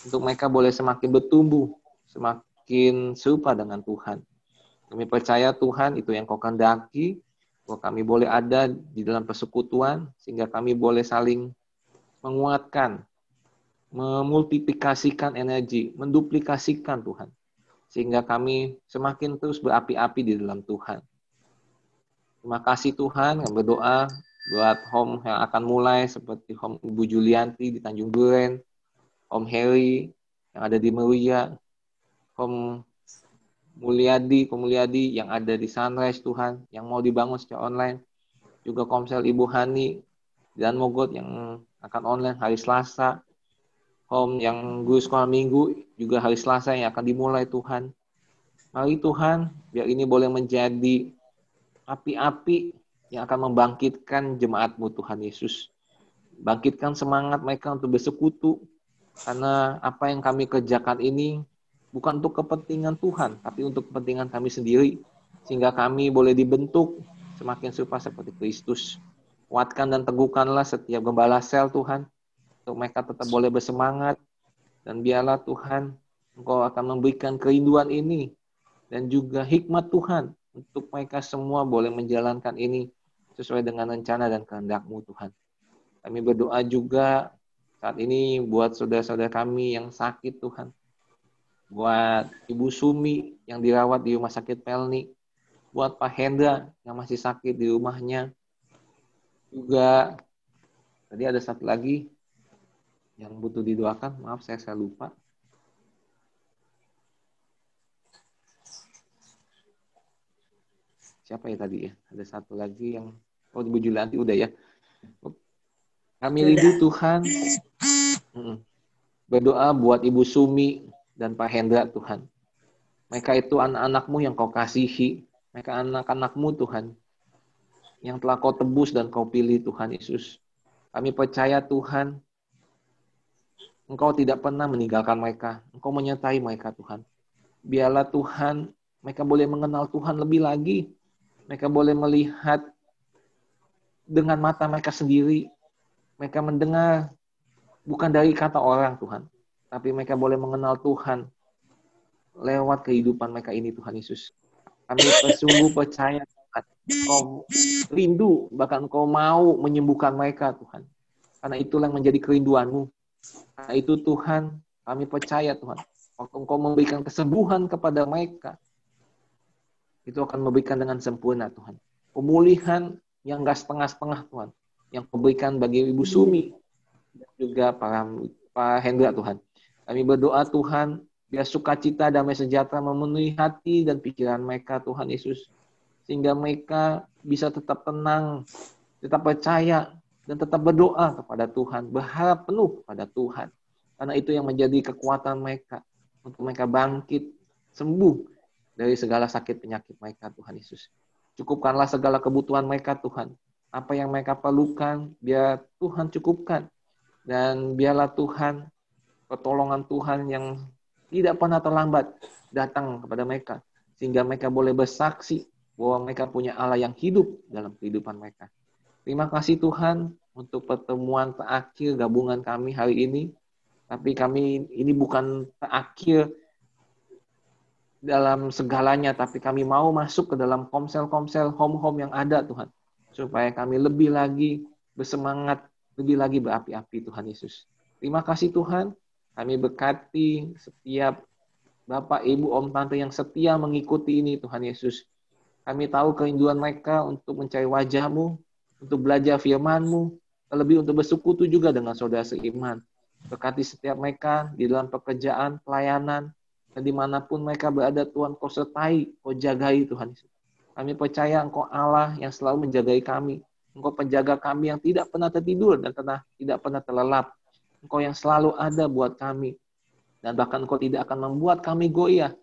untuk mereka boleh semakin bertumbuh, semakin serupa dengan Tuhan. Kami percaya Tuhan itu yang kau kendaki, bahwa kami boleh ada di dalam persekutuan, sehingga kami boleh saling menguatkan, memultiplikasikan energi, menduplikasikan Tuhan. Sehingga kami semakin terus berapi-api di dalam Tuhan. Terima kasih Tuhan, yang berdoa buat home yang akan mulai seperti home Ibu Julianti di Tanjung Duren, home Harry yang ada di Meruya, home Mulyadi, Mulyadi yang ada di Sunrise Tuhan, yang mau dibangun secara online, juga Komsel Ibu Hani dan Mogot yang akan online hari Selasa, Om yang gue sekolah minggu juga hari Selasa yang akan dimulai Tuhan. Mari Tuhan, biar ini boleh menjadi api-api yang akan membangkitkan jemaatmu Tuhan Yesus. Bangkitkan semangat mereka untuk bersekutu, karena apa yang kami kerjakan ini bukan untuk kepentingan Tuhan, tapi untuk kepentingan kami sendiri, sehingga kami boleh dibentuk semakin serupa seperti Kristus. Kuatkan dan teguhkanlah setiap gembala sel Tuhan, untuk mereka tetap boleh bersemangat dan biarlah Tuhan Engkau akan memberikan kerinduan ini dan juga hikmat Tuhan untuk mereka semua boleh menjalankan ini sesuai dengan rencana dan kehendakmu Tuhan. Kami berdoa juga saat ini buat saudara-saudara kami yang sakit Tuhan. buat Ibu Sumi yang dirawat di rumah sakit Pelni, buat Pak Hendra yang masih sakit di rumahnya, juga tadi ada satu lagi yang butuh didoakan, maaf saya saya lupa. Siapa ya tadi ya? Ada satu lagi yang oh Ibu Julianti udah ya. Kami rindu Tuhan. Berdoa buat Ibu Sumi dan Pak Hendra Tuhan. Mereka itu anak-anakmu yang kau kasihi. Mereka anak-anakmu Tuhan. Yang telah kau tebus dan kau pilih Tuhan Yesus. Kami percaya Tuhan. Engkau tidak pernah meninggalkan mereka. Engkau menyertai mereka Tuhan. Biarlah Tuhan mereka boleh mengenal Tuhan lebih lagi. Mereka boleh melihat dengan mata mereka sendiri. Mereka mendengar bukan dari kata orang Tuhan, tapi mereka boleh mengenal Tuhan lewat kehidupan mereka ini Tuhan Yesus. Kami sungguh percaya Tuhan, Kau rindu, bahkan Kau mau menyembuhkan mereka Tuhan. Karena itulah yang menjadi kerinduanmu. Karena itu Tuhan, kami percaya Tuhan, waktu Engkau memberikan kesembuhan kepada mereka, itu akan memberikan dengan sempurna Tuhan. Pemulihan yang gak setengah-setengah Tuhan. Yang kau berikan bagi Ibu Sumi, dan juga para Pak Hendra Tuhan. Kami berdoa Tuhan, biar sukacita damai sejahtera memenuhi hati dan pikiran mereka Tuhan Yesus. Sehingga mereka bisa tetap tenang, tetap percaya, dan tetap berdoa kepada Tuhan, berharap penuh pada Tuhan. Karena itu yang menjadi kekuatan mereka untuk mereka bangkit, sembuh dari segala sakit penyakit mereka Tuhan Yesus. Cukupkanlah segala kebutuhan mereka Tuhan. Apa yang mereka perlukan, biar Tuhan cukupkan dan biarlah Tuhan, pertolongan Tuhan yang tidak pernah terlambat datang kepada mereka. Sehingga mereka boleh bersaksi bahwa mereka punya Allah yang hidup dalam kehidupan mereka. Terima kasih Tuhan untuk pertemuan terakhir gabungan kami hari ini. Tapi kami ini bukan terakhir dalam segalanya, tapi kami mau masuk ke dalam komsel-komsel home-home yang ada Tuhan. Supaya kami lebih lagi bersemangat lebih lagi berapi-api Tuhan Yesus. Terima kasih Tuhan, kami berkati setiap Bapak, Ibu, Om, Tante yang setia mengikuti ini Tuhan Yesus. Kami tahu kerinduan mereka untuk mencari wajahmu, untuk belajar firman-Mu, terlebih untuk bersekutu juga dengan saudara seiman. Berkati setiap mereka di dalam pekerjaan, pelayanan, dan di mana pun mereka berada, Tuhan kau sertai, kau jagai Tuhan. Kami percaya Engkau Allah yang selalu menjagai kami. Engkau penjaga kami yang tidak pernah tertidur dan tidak pernah terlelap. Engkau yang selalu ada buat kami. Dan bahkan Engkau tidak akan membuat kami goyah.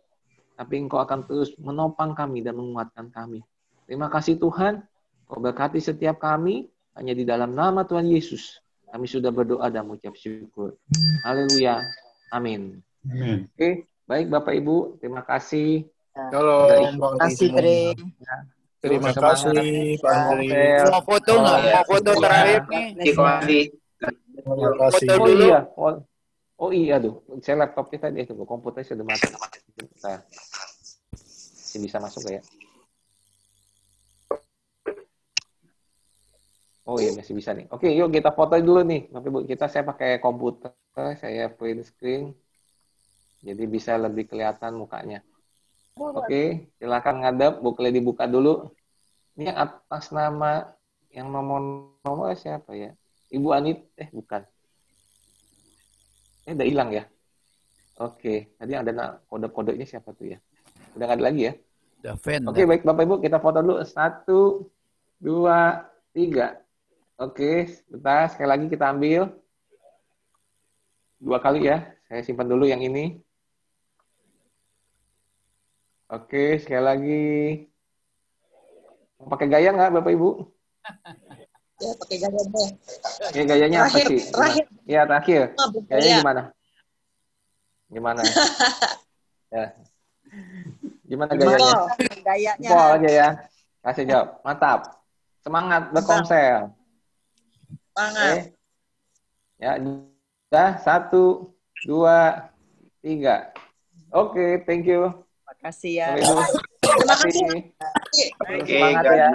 Tapi Engkau akan terus menopang kami dan menguatkan kami. Terima kasih Tuhan. Kau berkati setiap kami hanya di dalam nama Tuhan Yesus. Kami sudah berdoa dan mengucap syukur. Haleluya. Amin. Amin. Oke, baik Bapak Ibu, terima kasih. Halo, terima kasih, Dre. Terima kasih Pak Andri. Mau foto nggak? Mau foto terakhir nih? Terima kasih. Oh iya. Oh, oh iya tuh. Saya laptop kita tadi itu komputer sudah mati. Nah, masih bisa masuk ya? Oh iya masih bisa nih. Oke, yuk kita foto dulu nih. Tapi Bu, kita saya pakai komputer, saya print screen. Jadi bisa lebih kelihatan mukanya. Oke, silakan ngadep, bukannya dibuka dulu. Ini yang atas nama yang nomor-nomor siapa ya? Ibu Anit, eh bukan. Eh udah hilang ya? Oke, tadi ada kode-kodenya siapa tuh ya? Udah nggak ada lagi ya? Oke, baik Bapak Ibu, kita foto dulu. Satu, dua, tiga. Oke, sebentar. Sekali lagi kita ambil. Dua kali ya. Saya simpan dulu yang ini. Oke, sekali lagi. Mau pakai gaya nggak, Bapak Ibu? Ya, pakai gaya deh. Oke, gayanya terakhir, apa sih? Terakhir. Iya, terakhir. Oh, gayanya gimana? Gimana? ya. Gimana gayanya? Gayanya. Pol aja ya. Kasih jawab. Mantap. Semangat berkonsel. Semangat. Oke. Ya, sudah. Satu, dua, tiga. Oke, okay, thank you kasih ya. Terima kasih. Semangat ya.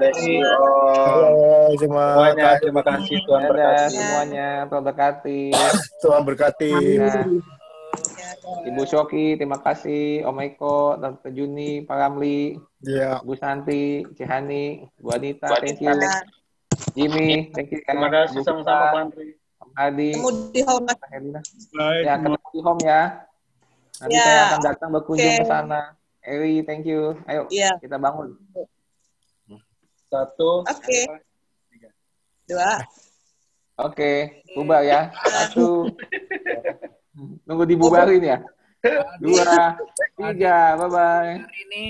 Semuanya, terima kasih Tuhan berkati. Semuanya, Tuhan berkati. Tuhan berkati. Ibu Shoki, terima kasih. Om Eko, Tante Juni, Pak Ramli, yeah. Bu Santi, Cihani, Bu Anita, thank you. Jimmy, thank you. Terima kasih sama-sama Pak Adi. Ketemu di home. Ya, ketemu di home ya. Nanti Ya. saya akan datang berkunjung Oke. ke sana. Eri, thank you. Ayo, Iya. kita bangun. Satu. Oke. Dua. Oke, bubar ya. Satu. Nunggu dibubarin ya. Dua, tiga, bye-bye. Ini